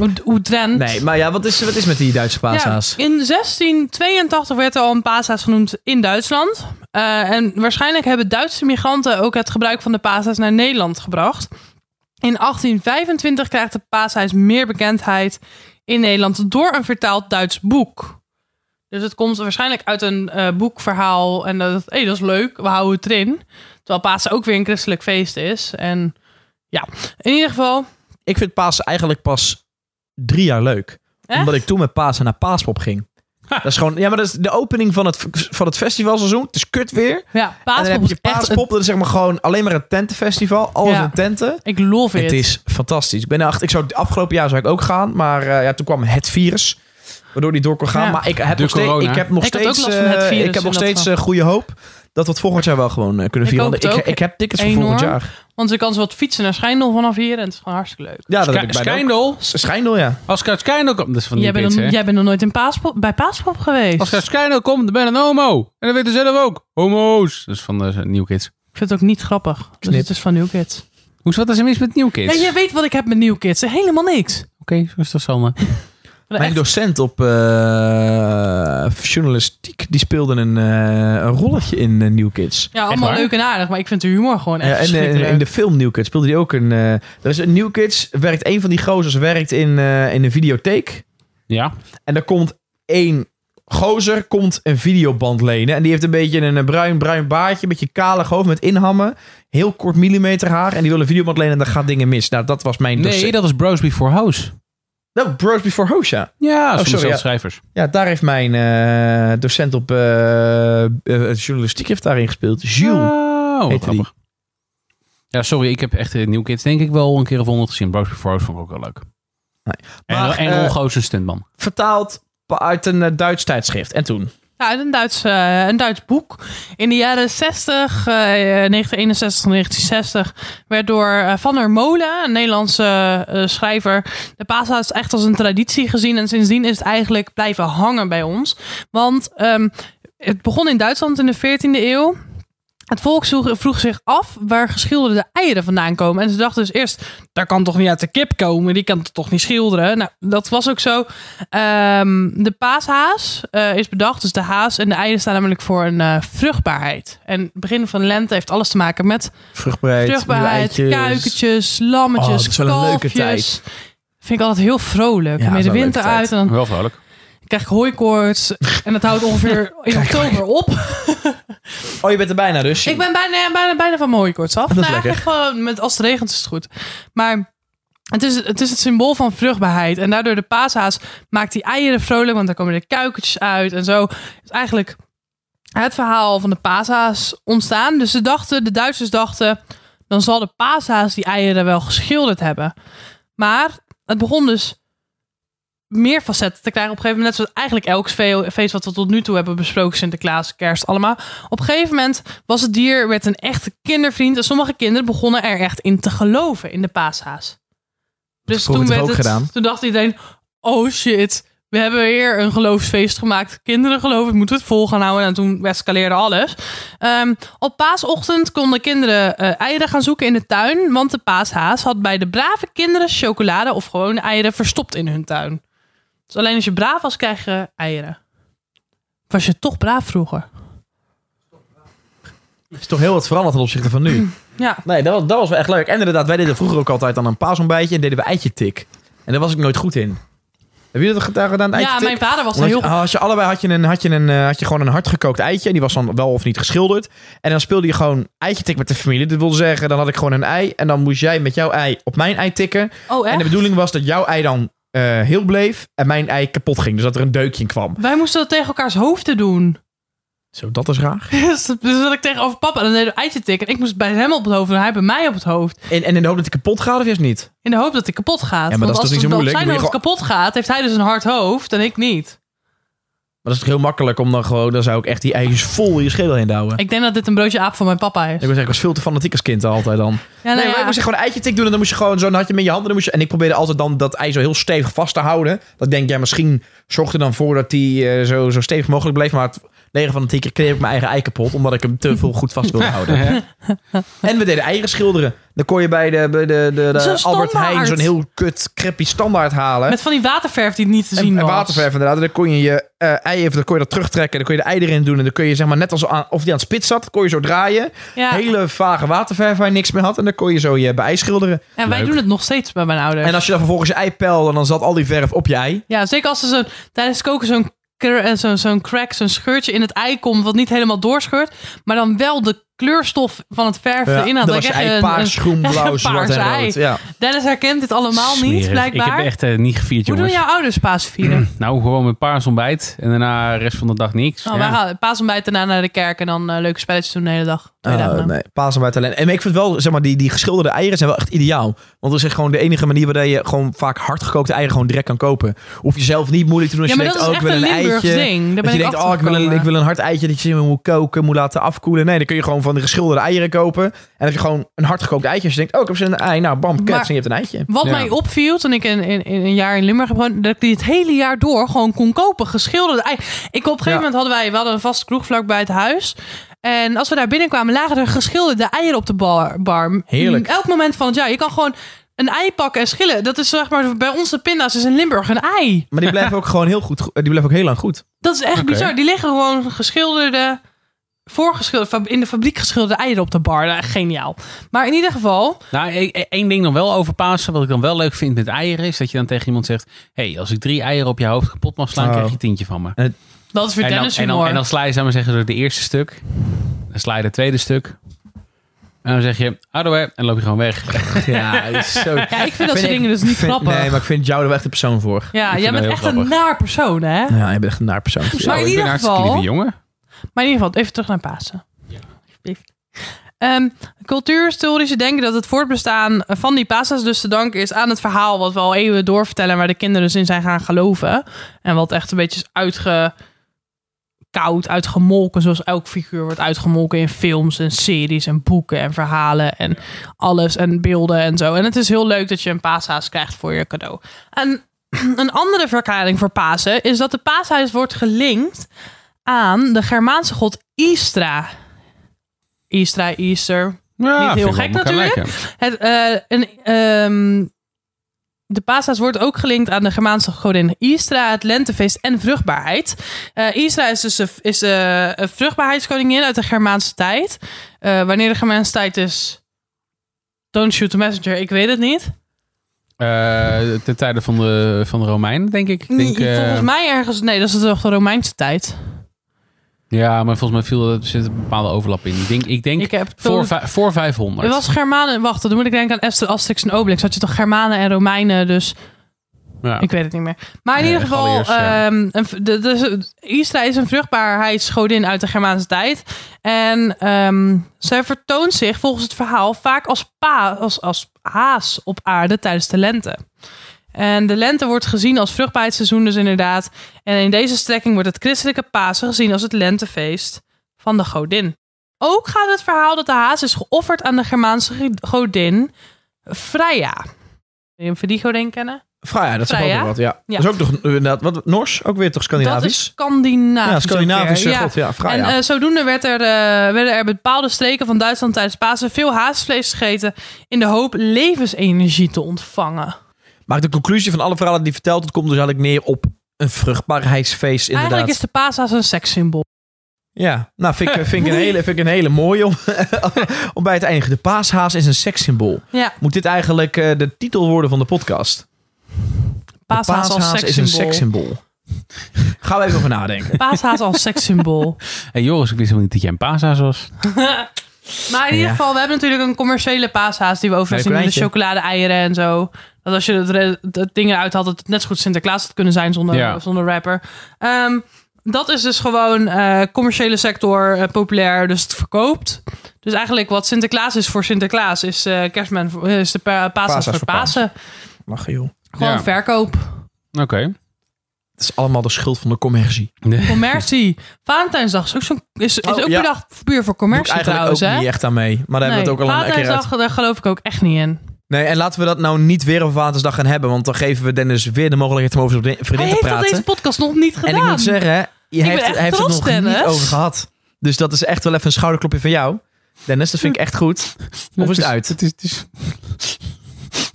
Uit Oetrent. Nee, maar ja, wat is, wat is met die Duitse paashaas? Ja, in 1682 werd er al een paashaas genoemd in Duitsland. Eh, en waarschijnlijk hebben Duitse migranten ook het gebruik van de paashaas naar Nederland gebracht. In 1825 krijgt de paashaas meer bekendheid in Nederland door een vertaald Duits boek. Dus het komt waarschijnlijk uit een eh, boekverhaal en dat, hey, dat is leuk, we houden het erin. Terwijl Pasen ook weer een christelijk feest is. En ja, in ieder geval... Ik vind Pasen eigenlijk pas drie jaar leuk. Echt? Omdat ik toen met Pasen naar Paaspop ging. Dat is gewoon, ja, maar dat is de opening van het, van het festivalseizoen. Het is kut weer. Ja, en dan Paaspop heb is je echt... Paaspop. Dat is zeg maar gewoon alleen maar een tentenfestival. Alles Ja. in tenten. Ik love it. Het is fantastisch. Ik ben er achter. Ik zou het afgelopen jaar zou ik ook gaan, maar eh, ja, toen kwam het virus. Waardoor die door kon gaan. Ja. Maar ik heb De nog steeds, ik heb nog Ik steeds, eh, ik heb nog steeds eh, goede hoop dat we het volgend jaar wel gewoon eh, kunnen vieren. ik, ik heb tickets voor volgend jaar. Want ik kan zo wat fietsen naar Schijndel vanaf hier en het is gewoon hartstikke leuk. Ja, dat heb ik ook. Schijndel. Schijndel, ja. Als ik uit Schijndel kom... Dat is van Jij bent, jij bent nog nooit in Paaspop, bij Paaspop geweest. Als ik uit Schijndel kom, dan ben ik een homo. En dat weten ze zelf ook. Homo's. Dat is van de New Kids. Ik vind het ook niet grappig. Dus het is van New Kids. Hoezo, wat is er mis met New Kids? Ja, jij weet wat ik heb met New Kids. Helemaal niks. Oké, zo is dat Salma. (laughs) Mijn docent op eh, journalistiek, die speelde een, eh, een rolletje in eh, New Kids. Ja, allemaal leuk en aardig, maar ik vind de humor gewoon echt Ja, en in de film New Kids speelde hij ook een... eh er is een New Kids, werkt een van die gozers, werkt in, eh, in een videotheek. Ja. En er komt één gozer, komt een videoband lenen. En die heeft een beetje een bruin, bruin baardje, een beetje kalig hoofd met inhammen. Heel kort millimeter haar. En die wil een videoband lenen en dan gaat dingen mis. Nou, dat was mijn docent. Nee, dat is Bros Before House. Nou, Bros Before House, ja. Oh, sorry, ja. schrijvers. Ja, daar heeft mijn eh, docent op eh, journalistiek heeft daarin gespeeld. Jules. Oh, grappig. Ja, sorry, ik heb echt New Kids denk ik wel een keer of honderd gezien. Bros Before House vond ik ook wel leuk. Maar, en en Ron Goos een stuntman. Vertaald uit een Duits tijdschrift. En toen? Ja, een Duits, eh, een Duits boek. In de jaren 60, eh 1961, 1960, werd door eh, Van der Molen, een Nederlandse eh, schrijver, de paashaas echt als een traditie gezien. En sindsdien is het eigenlijk blijven hangen bij ons. Want ehm, het begon in Duitsland in de 14e eeuw. Het volk vroeg, zich af waar geschilderde eieren vandaan komen. En ze dachten dus eerst, daar kan toch niet uit de kip komen? Die kan toch niet schilderen? Nou, dat was ook zo. Ehm, de paashaas eh, is bedacht. Dus de haas en de eieren staan namelijk voor een eh, vruchtbaarheid. En het begin van de lente heeft alles te maken met Vruchtbaarheid. vruchtbaarheid, kuikentjes, lammetjes, Oh, dat is wel een leuke kalfjes. Vind ik altijd heel vrolijk. Ja, met de winter uit en dan Wel vrolijk. krijg ik hooikoorts. en dat houdt ongeveer (laughs) in oktober op. (laughs) Oh, je bent er bijna dus. Ik ben bijna, bijna, bijna van mijn hooikoorts af. Dat is nou, eigenlijk gewoon met, als het regent is het goed. Maar het is, het is het symbool van vruchtbaarheid. En daardoor de paashaas maakt die eieren vrolijk. Want daar komen de kuikentjes uit en zo. is eigenlijk het verhaal van de paashaas ontstaan. Dus ze dachten, de Duitsers dachten... dan zal de paashaas die eieren wel geschilderd hebben. Maar het begon dus meer facetten te krijgen. Op een gegeven moment, net zoals eigenlijk elk fe- feest wat we tot nu toe hebben besproken, Sinterklaas, Kerst, allemaal. Op een gegeven moment was het dier werd een echte kindervriend. En sommige kinderen begonnen er echt in te geloven in de paashaas. Dus toen, werd het, gedaan? toen dacht iedereen, oh shit, we hebben weer een geloofsfeest gemaakt. Kinderen geloven, moeten we het vol gaan houden. En toen escaleerde alles. Ehm, op paasochtend konden kinderen eh, eieren gaan zoeken in de tuin. Want de paashaas had bij de brave kinderen chocolade of gewone eieren verstopt in hun tuin. Dus alleen als je braaf was, krijg je eieren. Was je toch braaf vroeger? is toch heel wat veranderd ten opzichte van nu. (clears throat) Ja. Nee, dat was, dat was wel echt leuk. En inderdaad, wij deden vroeger ook altijd dan een paasontbijtje en deden we eitje tik. En daar was ik nooit goed in. Heb je dat gedaan, gedaan eitje Ja, tik? mijn vader was er heel had, je, allebei had je, een, had, je een, eh, had je gewoon een hardgekookt eitje. En die was dan wel of niet geschilderd. En dan speelde je gewoon eitje tik met de familie. Dat wil zeggen, dan had ik gewoon een ei. En dan moest jij met jouw ei op mijn ei tikken. Oh, echt? En de bedoeling was dat jouw ei dan eh, heel bleef. En mijn ei kapot ging. Dus dat er een deukje in kwam. Wij moesten dat tegen elkaars hoofden doen. Zo, dat is raar. (laughs) Dus dat dus dat ik tegenover papa, dan deed ik een eitje tikken. En ik moest bij hem op het hoofd en hij bij mij op het hoofd. En, en in de hoop dat hij kapot gaat of juist niet? In de hoop dat hij kapot gaat. Ja, maar dat is toch niet als zo moeilijk? Dan zijn hoofd kapot gaat, heeft hij dus een hard hoofd en ik niet. Maar dat is toch heel makkelijk om dan gewoon... Dan zou ik echt die eitjes vol in je schedel heen douwen. Ik denk dat dit een broodje aap van mijn papa is. Ik was, ik was veel te fanatiek als kind altijd dan. Ja, Nee, nou maar ja. ik moest gewoon een eitje tik doen en dan moest je gewoon zo, dan had je met je handen. Dan moest je, en ik probeerde altijd dan dat ei zo heel stevig vast te houden. Dat ik denk, ja, misschien zorgde er dan voor dat die eh, zo, zo stevig mogelijk bleef. Maar het 9 van de 10 keer kreeg ik mijn eigen ei kapot, omdat ik hem te veel goed vast wilde houden. (laughs) en we deden eieren schilderen. Dan kon je bij de, bij de, de, de Zo'n Albert Heijn zo'n heel kut, crappy standaard halen. Met van die waterverf die niet te En, zien en was. waterverf inderdaad. En dan kon je je eh, ei even, dan kon je dat terugtrekken. Dan kon je de ei erin doen. En dan kun je zeg maar net als aan, of die aan het spits zat, kon je zo draaien. Ja. Hele vage waterverf waar je niks meer had. En dan kon je zo je bij ei schilderen. En wij Leuk. doen het nog steeds bij mijn ouders. En als je dan vervolgens je ei peilde, dan zat al die verf op je ei. Ja, zeker als er zo, tijdens koken zo'n zo'n zo'n crack, zo'n scheurtje in het ei komt, wat niet helemaal doorscheurt, maar dan wel de kleurstof van het verf erin had. dan was ei een- paars, groen, (laughs) blauw, zwart ei. rood. Ja. Dennis herkent dit allemaal niet, blijkbaar. Ik heb echt eh, niet gevierd, Hoe doen jouw ouders Pasen vieren? (clears throat) Nou, gewoon met paars ontbijt. En daarna de rest van de dag niks. Oh, Ja. Wij gaan paasontbijt daarna naar de kerk en dan eh, leuke spelletjes doen de hele dag. Dagen. nee, Pasen bij talent. En ik vind wel, zeg maar, die, die geschilderde eieren zijn wel echt ideaal. Want dat is gewoon de enige manier waardoor je gewoon vaak hardgekookte eieren gewoon direct kan kopen. Hoef je zelf niet moeilijk te doen als Ja, je denkt, oh, ik wil een Limburgs eitje. ding. Daar Dat ben je ik denkt, oh, ik wil, een, ik wil een hard eitje dat je moet koken, moet laten afkoelen. Nee, dan kun je gewoon van de geschilderde eieren kopen. En dan heb je gewoon een hardgekookt eitje. Als je denkt, oh, ik heb een ei. Nou, bam, kets, en je hebt een eitje. Wat Ja. mij opviel toen ik in, in, in een jaar in Limburg heb dat ik die het hele jaar door gewoon kon kopen. Geschilderde ei. Ik op een gegeven Ja. moment hadden wij, we hadden een vaste kroeg vlak bij het huis. En als we daar binnenkwamen, lagen er geschilderde eieren op de bar. bar. Heerlijk. Elk moment van het jaar. Je kan gewoon een ei pakken en schillen. Dat is zeg maar, bij ons de pinda's is in Limburg een ei. Maar die blijven ook gewoon heel goed. go- Die blijven ook heel lang goed. Dat is echt bizar. Die liggen gewoon geschilderde, voorgeschilderde, in de fabriek geschilderde eieren op de bar. Nou, geniaal. Maar in ieder geval, Nou, e- e- één ding nog wel over Pasen. Wat ik dan wel leuk vind met eieren. Is dat je dan tegen iemand zegt. hey, als ik drie eieren op je hoofd kapot mag slaan. Oh. krijg je een tientje van me. Dat is weer En dan, Dennis en, dan, humor. en dan sla je, zou maar zeggen, door de eerste stuk. Dan sla je het tweede stuk. En dan zeg je, oudoe, en dan loop je gewoon weg. (laughs) Ja, dat is zo... Ja, ik vind dat soort dingen dus niet vind- grappig. Nee, maar ik vind jou er wel echt een persoon voor. Ja, jij bent heel echt een grappig. naar persoon, hè? Ja, je bent echt een naar persoon. Maar in ik ieder ben een hartstikke geval- lieve jongen. Maar in ieder geval, even terug naar Pasen. Alsjeblieft. Ehm, cultuurhistorische denken dat het voortbestaan van die Pasa's dus te danken is aan het verhaal wat we al eeuwen doorvertellen en waar de kinderen dus in zijn gaan geloven. En wat echt een beetje is uitgekoud, uitgemolken, zoals elk figuur wordt uitgemolken in films en series en boeken en verhalen en alles en beelden en zo. En het is heel leuk dat je een paashaas krijgt voor je cadeau. En (clears throat) een andere verklaring voor Pasen is dat de paashuis wordt gelinkt aan de Germaanse god Istra. Istra, Easter. Ja, Niet heel gek natuurlijk. Het, eh, een, ehm, de paashaas wordt ook gelinkt aan de Germaanse godin Istra, het lentefeest en vruchtbaarheid. Eh Istra is dus de, is de, een vruchtbaarheidskoningin uit de Germaanse tijd. Eh, wanneer de Germaanse tijd is... Don't shoot the messenger, ik weet het niet. Eh, ten tijde van de, van de Romeinen, denk ik. ik denk, eh, Volgens mij ergens... Nee, dat is toch de Romeinse tijd. Ja, maar volgens mij viel, er zit een bepaalde overlap in. Ik denk, ik denk Ik heb voor, voor 500. Het was Germanen... Wacht, dan moet ik denken aan Esther, Asterix en Obelix. Had je toch Germanen en Romeinen, dus... ja. Ik weet het niet meer. Maar in Nee, ieder geval, ehm, een de, Istra is een vruchtbaarheidsgodin uit de Germaanse tijd. En ehm, zij vertoont zich volgens het verhaal vaak als, pa, als, als haas op aarde tijdens de lente. En de lente wordt gezien als vruchtbaarheidsseizoen dus inderdaad. En in deze strekking wordt het christelijke Pasen gezien als het lentefeest van de godin. Ook gaat het verhaal dat de haas is geofferd aan de Germaanse godin Freya. Wil je hem voor die godin kennen? Freya, dat is ook nog wat, ja. Ja. Dat is ook nog inderdaad, wat, Nors? Ook weer toch Dat is Scandinavisch? Scandinavisch. ja, Scandinavisch. God, ja, Freya. En eh, zodoende werd er, eh, werden er bepaalde streken van Duitsland tijdens Pasen veel haasvlees gegeten in de hoop levensenergie te ontvangen. Maar de conclusie van alle verhalen die verteld, het komt dus eigenlijk neer op een vruchtbaarheidsfeest inderdaad. Eigenlijk is de paashaas een sekssymbool. Ja, nou vind ik, (laughs) vind ik, een, hele, vind ik een hele mooie om, (laughs) om bij het eindigen. De paashaas is een sekssymbool. Ja, Moet dit eigenlijk eh, de titel worden van de podcast? paashaas de als is een sekssymbool. Gaan we even over nadenken. Paashaas als sekssymbool. (laughs) Hey Joris, ik wist helemaal niet dat jij een paashaas was. Maar in ieder Ja. geval, we hebben natuurlijk een commerciële paashaas die we Bij zien de met de chocolade-eieren en zo. Dat als je het, het ding eruit had, dat het net zo goed Sinterklaas had kunnen zijn zonder, Ja. zonder rapper. Ehm, dat is dus gewoon eh, commerciële sector eh, populair, dus het verkoopt. Dus eigenlijk wat Sinterklaas is voor Sinterklaas, is eh kerstman voor, is de pa- paashaas Paashaas voor Pasen. Lachen joh. Gewoon Ja. verkoop. Oké. Het is allemaal de schuld van de commercie. Commercie. Valentijnsdag is ook, zo'n, is, is Oh, ook ja. bedacht puur voor Doe ik commercie eigenlijk trouwens. ook hè? niet echt aan mee. Maar daar hebben we het ook al een keer uit. Valentijnsdag, daar geloof ik ook echt niet in. Nee, en laten we dat nou niet weer op Valentijnsdag gaan hebben. Want dan geven we Dennis weer de mogelijkheid om over zijn vriendin Hij te heeft al praten. deze podcast nog niet gedaan. En ik moet zeggen, je heeft, hij heeft het nog Dennis. niet over gehad. Dus dat is echt wel even een schouderklopje van jou. Dennis, dat vind ik echt goed. Of is het uit? Het is, het is,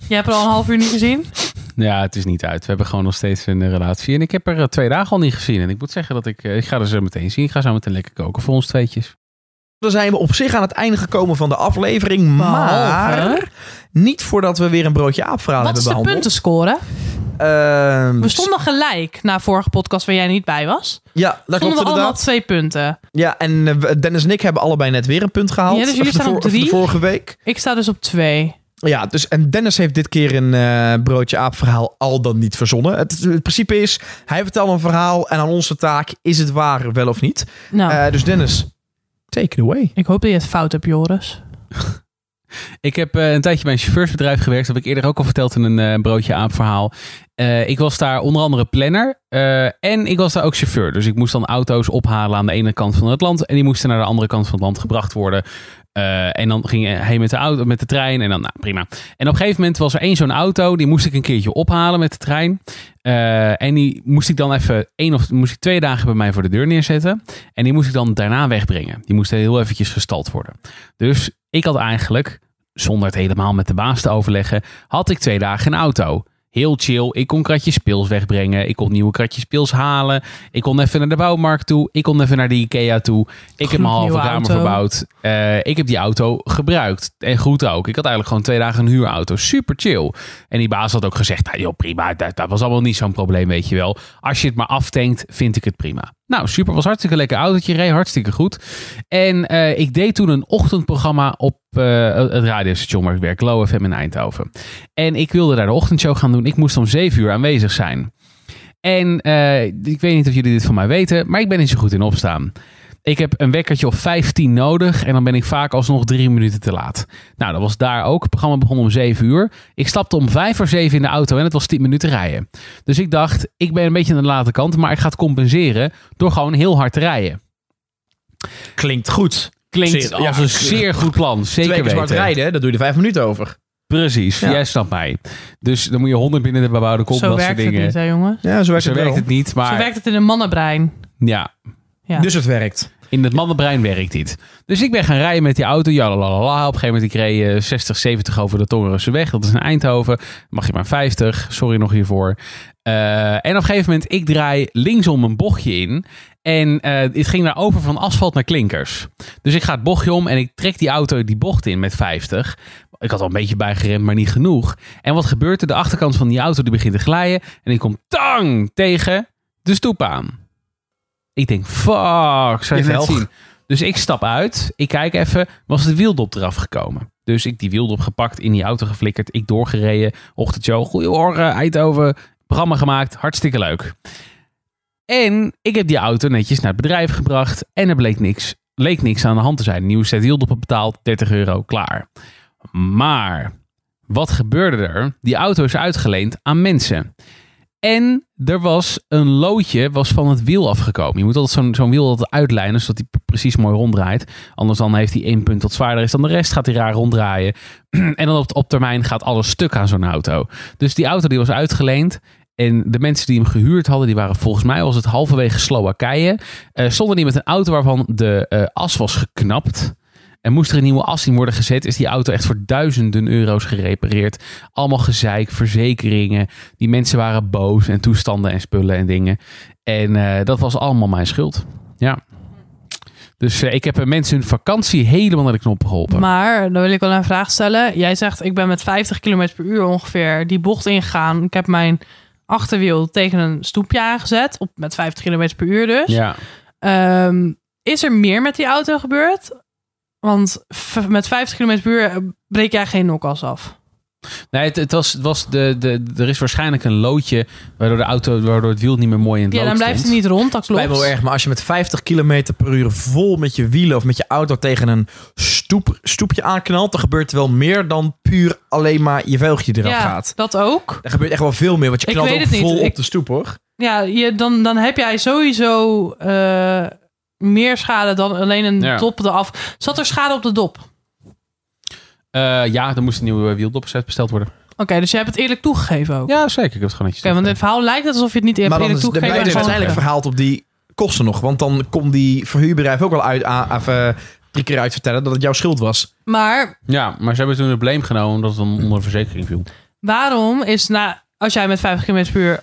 Je hebt er al een half uur niet gezien. ja, het is niet uit. We hebben gewoon nog steeds een relatie. En ik heb er eh, twee dagen al niet gezien. En ik moet zeggen dat ik... eh, ik ga er zo meteen zien. Ik ga zo meteen lekker koken voor ons tweetjes. Dan zijn we op zich aan het einde gekomen van de aflevering. Maar niet voordat we weer een broodje aapverhaal Wat is hebben de behandeld. puntenscore? Ehm, We stonden gelijk na vorige podcast waar jij niet bij was. Ja, dat Stonden klopt we allemaal twee punten. Ja, en eh, Dennis en ik hebben allebei net weer een punt gehaald. Ja, dus jullie (laughs) staan op drie. vorige week. Ik sta dus op twee. Ja, dus en Dennis heeft dit keer een eh, broodje aap verhaal al dan niet verzonnen. Het, het principe is, hij vertelt een verhaal en aan onze taak is het waar wel of niet. Nou, Eh, dus Dennis, Take it away. Ik hoop dat je het fout hebt, Joris. (laughs) Ik heb eh, een tijdje bij een chauffeursbedrijf gewerkt. Dat heb ik eerder ook al verteld in een eh, broodje aap verhaal. Eh, ik was daar onder andere planner. Eh, en ik was daar ook chauffeur. Dus ik moest dan auto's ophalen aan de ene kant van het land. En die moesten naar de andere kant van het land gebracht worden. Eh, en dan ging hij met de, auto, met de trein. En dan, nou prima. En op een gegeven moment was er één zo'n auto. Die moest ik een keertje ophalen met de trein. Eh, en die moest ik dan even één of moest ik twee dagen bij mij voor de deur neerzetten. En die moest ik dan daarna wegbrengen. Die moest heel eventjes gestald worden. Dus ik had eigenlijk, zonder het helemaal met de baas te overleggen, had ik twee dagen een auto. Heel chill. Ik kon kratjes pils wegbrengen. Ik kon nieuwe kratjes pils halen. Ik kon even naar de bouwmarkt toe. Ik kon even naar de Ikea toe. Ik heb mijn halve kamer auto. verbouwd. Eh, ik heb die auto gebruikt. En goed ook. Ik had eigenlijk gewoon twee dagen een huurauto. Super chill. En die baas had ook gezegd, nou, joh, prima. Dat, dat was allemaal niet zo'n probleem, weet je wel. Als je het maar aftankt, vind ik het prima. Nou, super. Was hartstikke lekker autootje. Reed hartstikke goed. En eh, ik deed toen een ochtendprogramma op eh, het radiostation waar ik werk. Low FM in Eindhoven. En ik wilde daar de ochtendshow gaan doen. Ik moest om zeven uur aanwezig zijn. En eh, ik weet niet of jullie dit van mij weten, maar ik ben niet zo goed in opstaan. Ik heb een wekkertje of 15 nodig en dan ben ik vaak alsnog drie minuten te laat. Nou, dat was daar ook. Het programma begon om 7 uur. Ik stapte om 5 voor 7 in de auto en het was 10 minuten rijden. Dus ik dacht, ik ben een beetje aan de late kant, maar ik ga het compenseren door gewoon heel hard te rijden. Klinkt goed. Klinkt Zeer- als ja, een zeer goed plan. Zeker Twee keer zwart weten. rijden, daar doe je er vijf minuten over. Precies, Ja. jij snapt mij. Dus dan moet je 100 binnen de bebouwde kom, Zo dat soort werkt het dingen. niet, hè jongens? Ja, zo werkt Zo het werkt het niet, maar Zo werkt het in een mannenbrein. ja, Ja. Dus het werkt. In het mannenbrein werkt dit. Dus ik ben gaan rijden met die auto. Ja, lalala. Op een gegeven moment ik reed eh, 60, 70 over de Tongerense weg. Dat is in Eindhoven. Mag je maar 50. Sorry nog hiervoor. Eh, en op een gegeven moment ik draai linksom een bochtje in. En eh, het ging daar over van asfalt naar klinkers. Dus ik ga het bochtje om en ik trek die auto die bocht in met 50. Ik had al een beetje bijgeremd, maar niet genoeg. En wat gebeurt er? De achterkant van die auto die begint te glijden. En ik kom tang tegen de stoep aan. Ik denk, fuck, zou je zien. Dus ik stap uit. Ik kijk even, was de wieldop eraf gekomen. Dus ik die wieldop gepakt, in die auto geflikkerd. Ik doorgereden. Ochtendshow, goedemorgen, Eindhoven. Programma gemaakt, hartstikke leuk. En ik heb die auto netjes naar het bedrijf gebracht. En er bleek niks, leek niks aan de hand te zijn. Nieuwe set wieldoppen betaald, 30 euro, klaar. Maar, wat gebeurde er? Die auto is uitgeleend aan mensen. En er was een loodje was van het wiel afgekomen. Je moet altijd zo'n zo'n wiel altijd uitlijnen, zodat hij precies mooi ronddraait. Anders dan heeft hij één punt wat zwaarder is dan de rest. Gaat hij raar ronddraaien. (clears throat) en dan op, termijn gaat alles stuk aan zo'n auto. Dus die auto die was uitgeleend. En de mensen die hem gehuurd hadden, die waren volgens mij was het halverwege Slowakije. Eh stonden die met een auto waarvan de eh, as was geknapt. En moest er een nieuwe as in worden gezet, is die auto echt voor duizenden euro's gerepareerd. Allemaal gezeik, verzekeringen. Die mensen waren boos en toestanden en spullen en dingen. En eh, dat was allemaal mijn schuld. Ja. Dus eh, ik heb mensen hun vakantie helemaal naar de knoppen geholpen. Maar dan wil ik wel een vraag stellen. Jij zegt, ik ben met 50 km per uur ongeveer die bocht ingegaan. Ik heb mijn achterwiel tegen een stoepje aangezet. Op, met 50 km per uur dus. ja. Ehm, is er meer met die auto gebeurd? Want met 50 km per uur eh, breek jij geen nokkas af. Nee, het, het was, het was de, de, er is waarschijnlijk een loodje waardoor de auto, waardoor het wiel niet meer mooi in het Ja, lood dan blijft stond. hij niet rond, dat klopt. wel erg, maar als je met 50 km per uur vol met je wielen of met je auto tegen een stoep, stoepje aanknalt, dan gebeurt er wel meer dan puur alleen maar je velgje eraf ja, gaat. dat ook. Er gebeurt echt wel veel meer, want je knalt ook het niet. vol Ik- op de stoep hoor. Ja, je, dan, dan heb jij sowieso eh, meer schade dan alleen een Ja. dop eraf. Zat er schade op de dop? Eh, ja, er moest een nieuwe wieldoppers besteld worden. Oké, dus je hebt het eerlijk toegegeven ook. Oké, Ja, zeker. Ik heb het gewoon netjes want dit verhaal lijkt het alsof je het niet Maar hebt dan, eerlijk is, dan toegegeven. het maar gewoon- uiteindelijk verhaald op die kosten nog. Want dan komt die verhuurbedrijf ook wel uit, aan, even drie keer uit vertellen dat het jouw schuld was. Maar Ja, maar ze hebben toen het blame genomen omdat het dan onder de verzekering viel. waarom is, na, als jij met 50 km per uur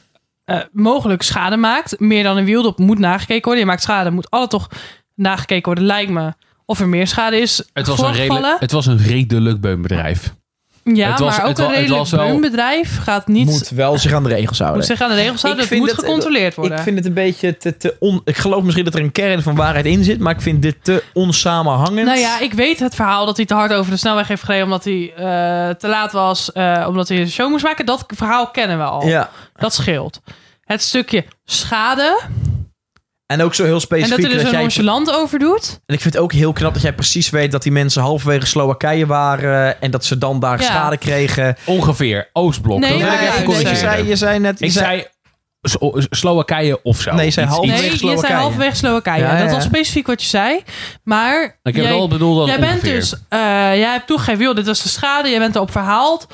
eh, mogelijk schade maakt, meer dan een wieldop moet nagekeken worden. Je maakt schade, moet alle toch nagekeken worden, lijkt me. Of er meer schade is Het was, een redelijk, het was een redelijk beunbedrijf. Ja, het was- maar ook een redelijk was wel- beunbedrijf gaat niet... Moet wel zich aan de regels houden. moet zich aan de regels houden. Ik Het vind moet het- gecontroleerd worden. Ik vind het een beetje te, te on... Ik geloof misschien dat er een kern van waarheid in zit, maar ik vind dit te onsamenhangend. Nou ja, ik weet het verhaal dat hij te hard over de snelweg heeft gereden omdat hij eh, te laat was, eh, omdat hij een show moest maken. Dat verhaal kennen we al. Ja. Dat scheelt. Het stukje schade En ook zo heel En specifiek. dat hij er dat zo jij, nonchalant over doet. en ik vind het ook heel knap dat jij precies weet dat die mensen halverwege Slowakije waren. En dat ze dan daar Ja. schade kregen. Ongeveer. Oostblok. Nee, dat maar ik nee, je, zei, je zei net... je Ik zei Slo- Slowakije of zo. Nee, je zei Iets- half- iets- Nee, Halverwege je zei Slowakije. halverwege Slowakije. Ja, ja, Dat was specifiek wat je zei. Maar Ik heb jij, al bedoeld als jij bent dus... eh, jij hebt toegegeven, joh, dit was de schade. Jij bent erop verhaald.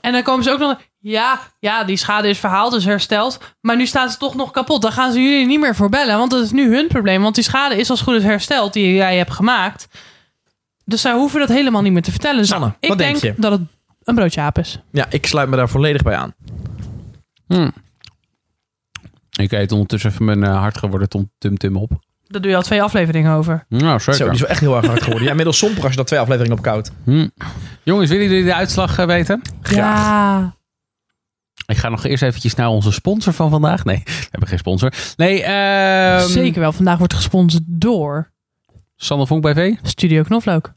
En dan komen ze ook nog... Ja, ja, die schade is verhaald, dus hersteld. Maar nu staat ze toch nog kapot. Dan gaan ze jullie niet meer voor bellen. Want dat is nu hun probleem. Want die schade is als goed is hersteld die jij hebt gemaakt. Dus zij hoeven dat helemaal niet meer te vertellen. Dus Sanne, ik wat denk denk je? dat het een broodje aap is. Ja, ik sluit me daar volledig bij aan. Hm. Ik eet ondertussen even mijn eh, hard geworden tom tum tum op. Daar doe je al twee afleveringen over. Nou, Zo, die is wel echt heel erg hard geworden. Ja, inmiddels somper als je dat twee afleveringen op koud. Hm. Jongens, willen jullie de uitslag eh, weten? Graag. Ja. Ik ga nog eerst eventjes naar onze sponsor van vandaag. Nee, we hebben geen sponsor. Nee, ehm Zeker wel. Vandaag wordt gesponsord door Sander Vonk BV? Studio Knoflook.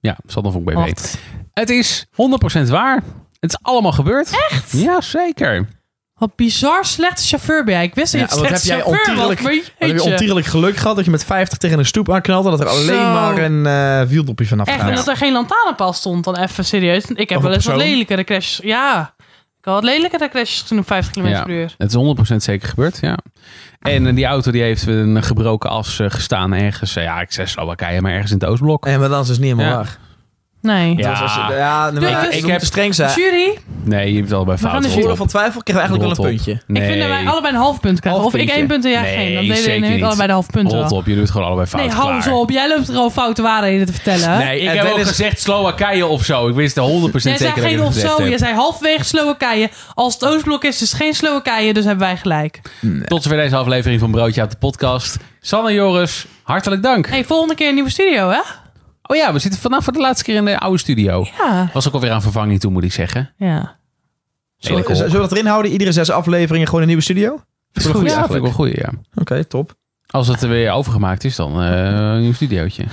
Ja, Sander Vonk BV. Wat, Het is 100% waar. Het is allemaal gebeurd. Echt? Ja, zeker. wat bizar slechte chauffeur ben jij. Ik wist dat Ja, je jij chauffeur was, maar heb je ontierlijk geluk gehad dat je met 50 tegen een stoep aanknalde. Dat er alleen Zo. maar een eh wieldopje vanaf Echt, gaat. en dat er geen lantaarnpaal stond dan even serieus. Ik heb wel een eens wat lelijkere crashes. Ja, had wat lelijkere crashes gezien op 50 km Ja. per uur. Het is 100% zeker gebeurd, ja. En eh, die auto die heeft een gebroken as eh, gestaan ergens. eh, ja, ik zei Slowakije, maar ergens in het Oostblok. En maar dan is het niet helemaal Ja. waar. Nee. Ja. Ja, nee, Dus- ik ik heb- streng zijn. Jury, Nee, je hebt wel bij gaan fout. op. van twijfel kreeg eigenlijk wel een op. puntje. Nee. ik vind dat wij allebei een half punt krijgen. Half of ik één punt en jij Nee, geen. Dan deden we allebei de half punt Rot op, jullie doen het gewoon allebei fout. Nee, hou eens klaar. op. Jij loopt er al foute waarheden te vertellen. Nee, ik Het heb ook is- gezegd Slowakije of zo. Ik wist er 100% Jij zeker zei dat geen of zo. Je zei halfwege Slowakije. Als het Oostblok is, is het geen Slowakije. Dus hebben wij gelijk. Tot zover deze aflevering van Broodje uit de podcast. Sanne Joris, hartelijk dank. Hey, volgende keer een nieuwe studio, hè? Oh ja, we zitten vanaf voor de laatste keer in de oude studio. Ja. Was ook alweer aan vervanging toe, moet ik zeggen. Ja. Zullen we dat erin houden? Iedere zes afleveringen gewoon een nieuwe studio? Is wel goed. ja, vind ik wel goed, ja. Oké, top. Als het er weer overgemaakt is, dan eh, een nieuw studiootje.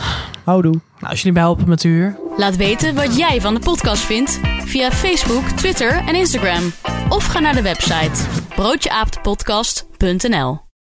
Houdoe. Nou, als jullie mij helpen met de huur. Laat weten wat jij van de podcast vindt via Facebook, Twitter en Instagram. Of ga naar de website broodjeaaptepodcast.nl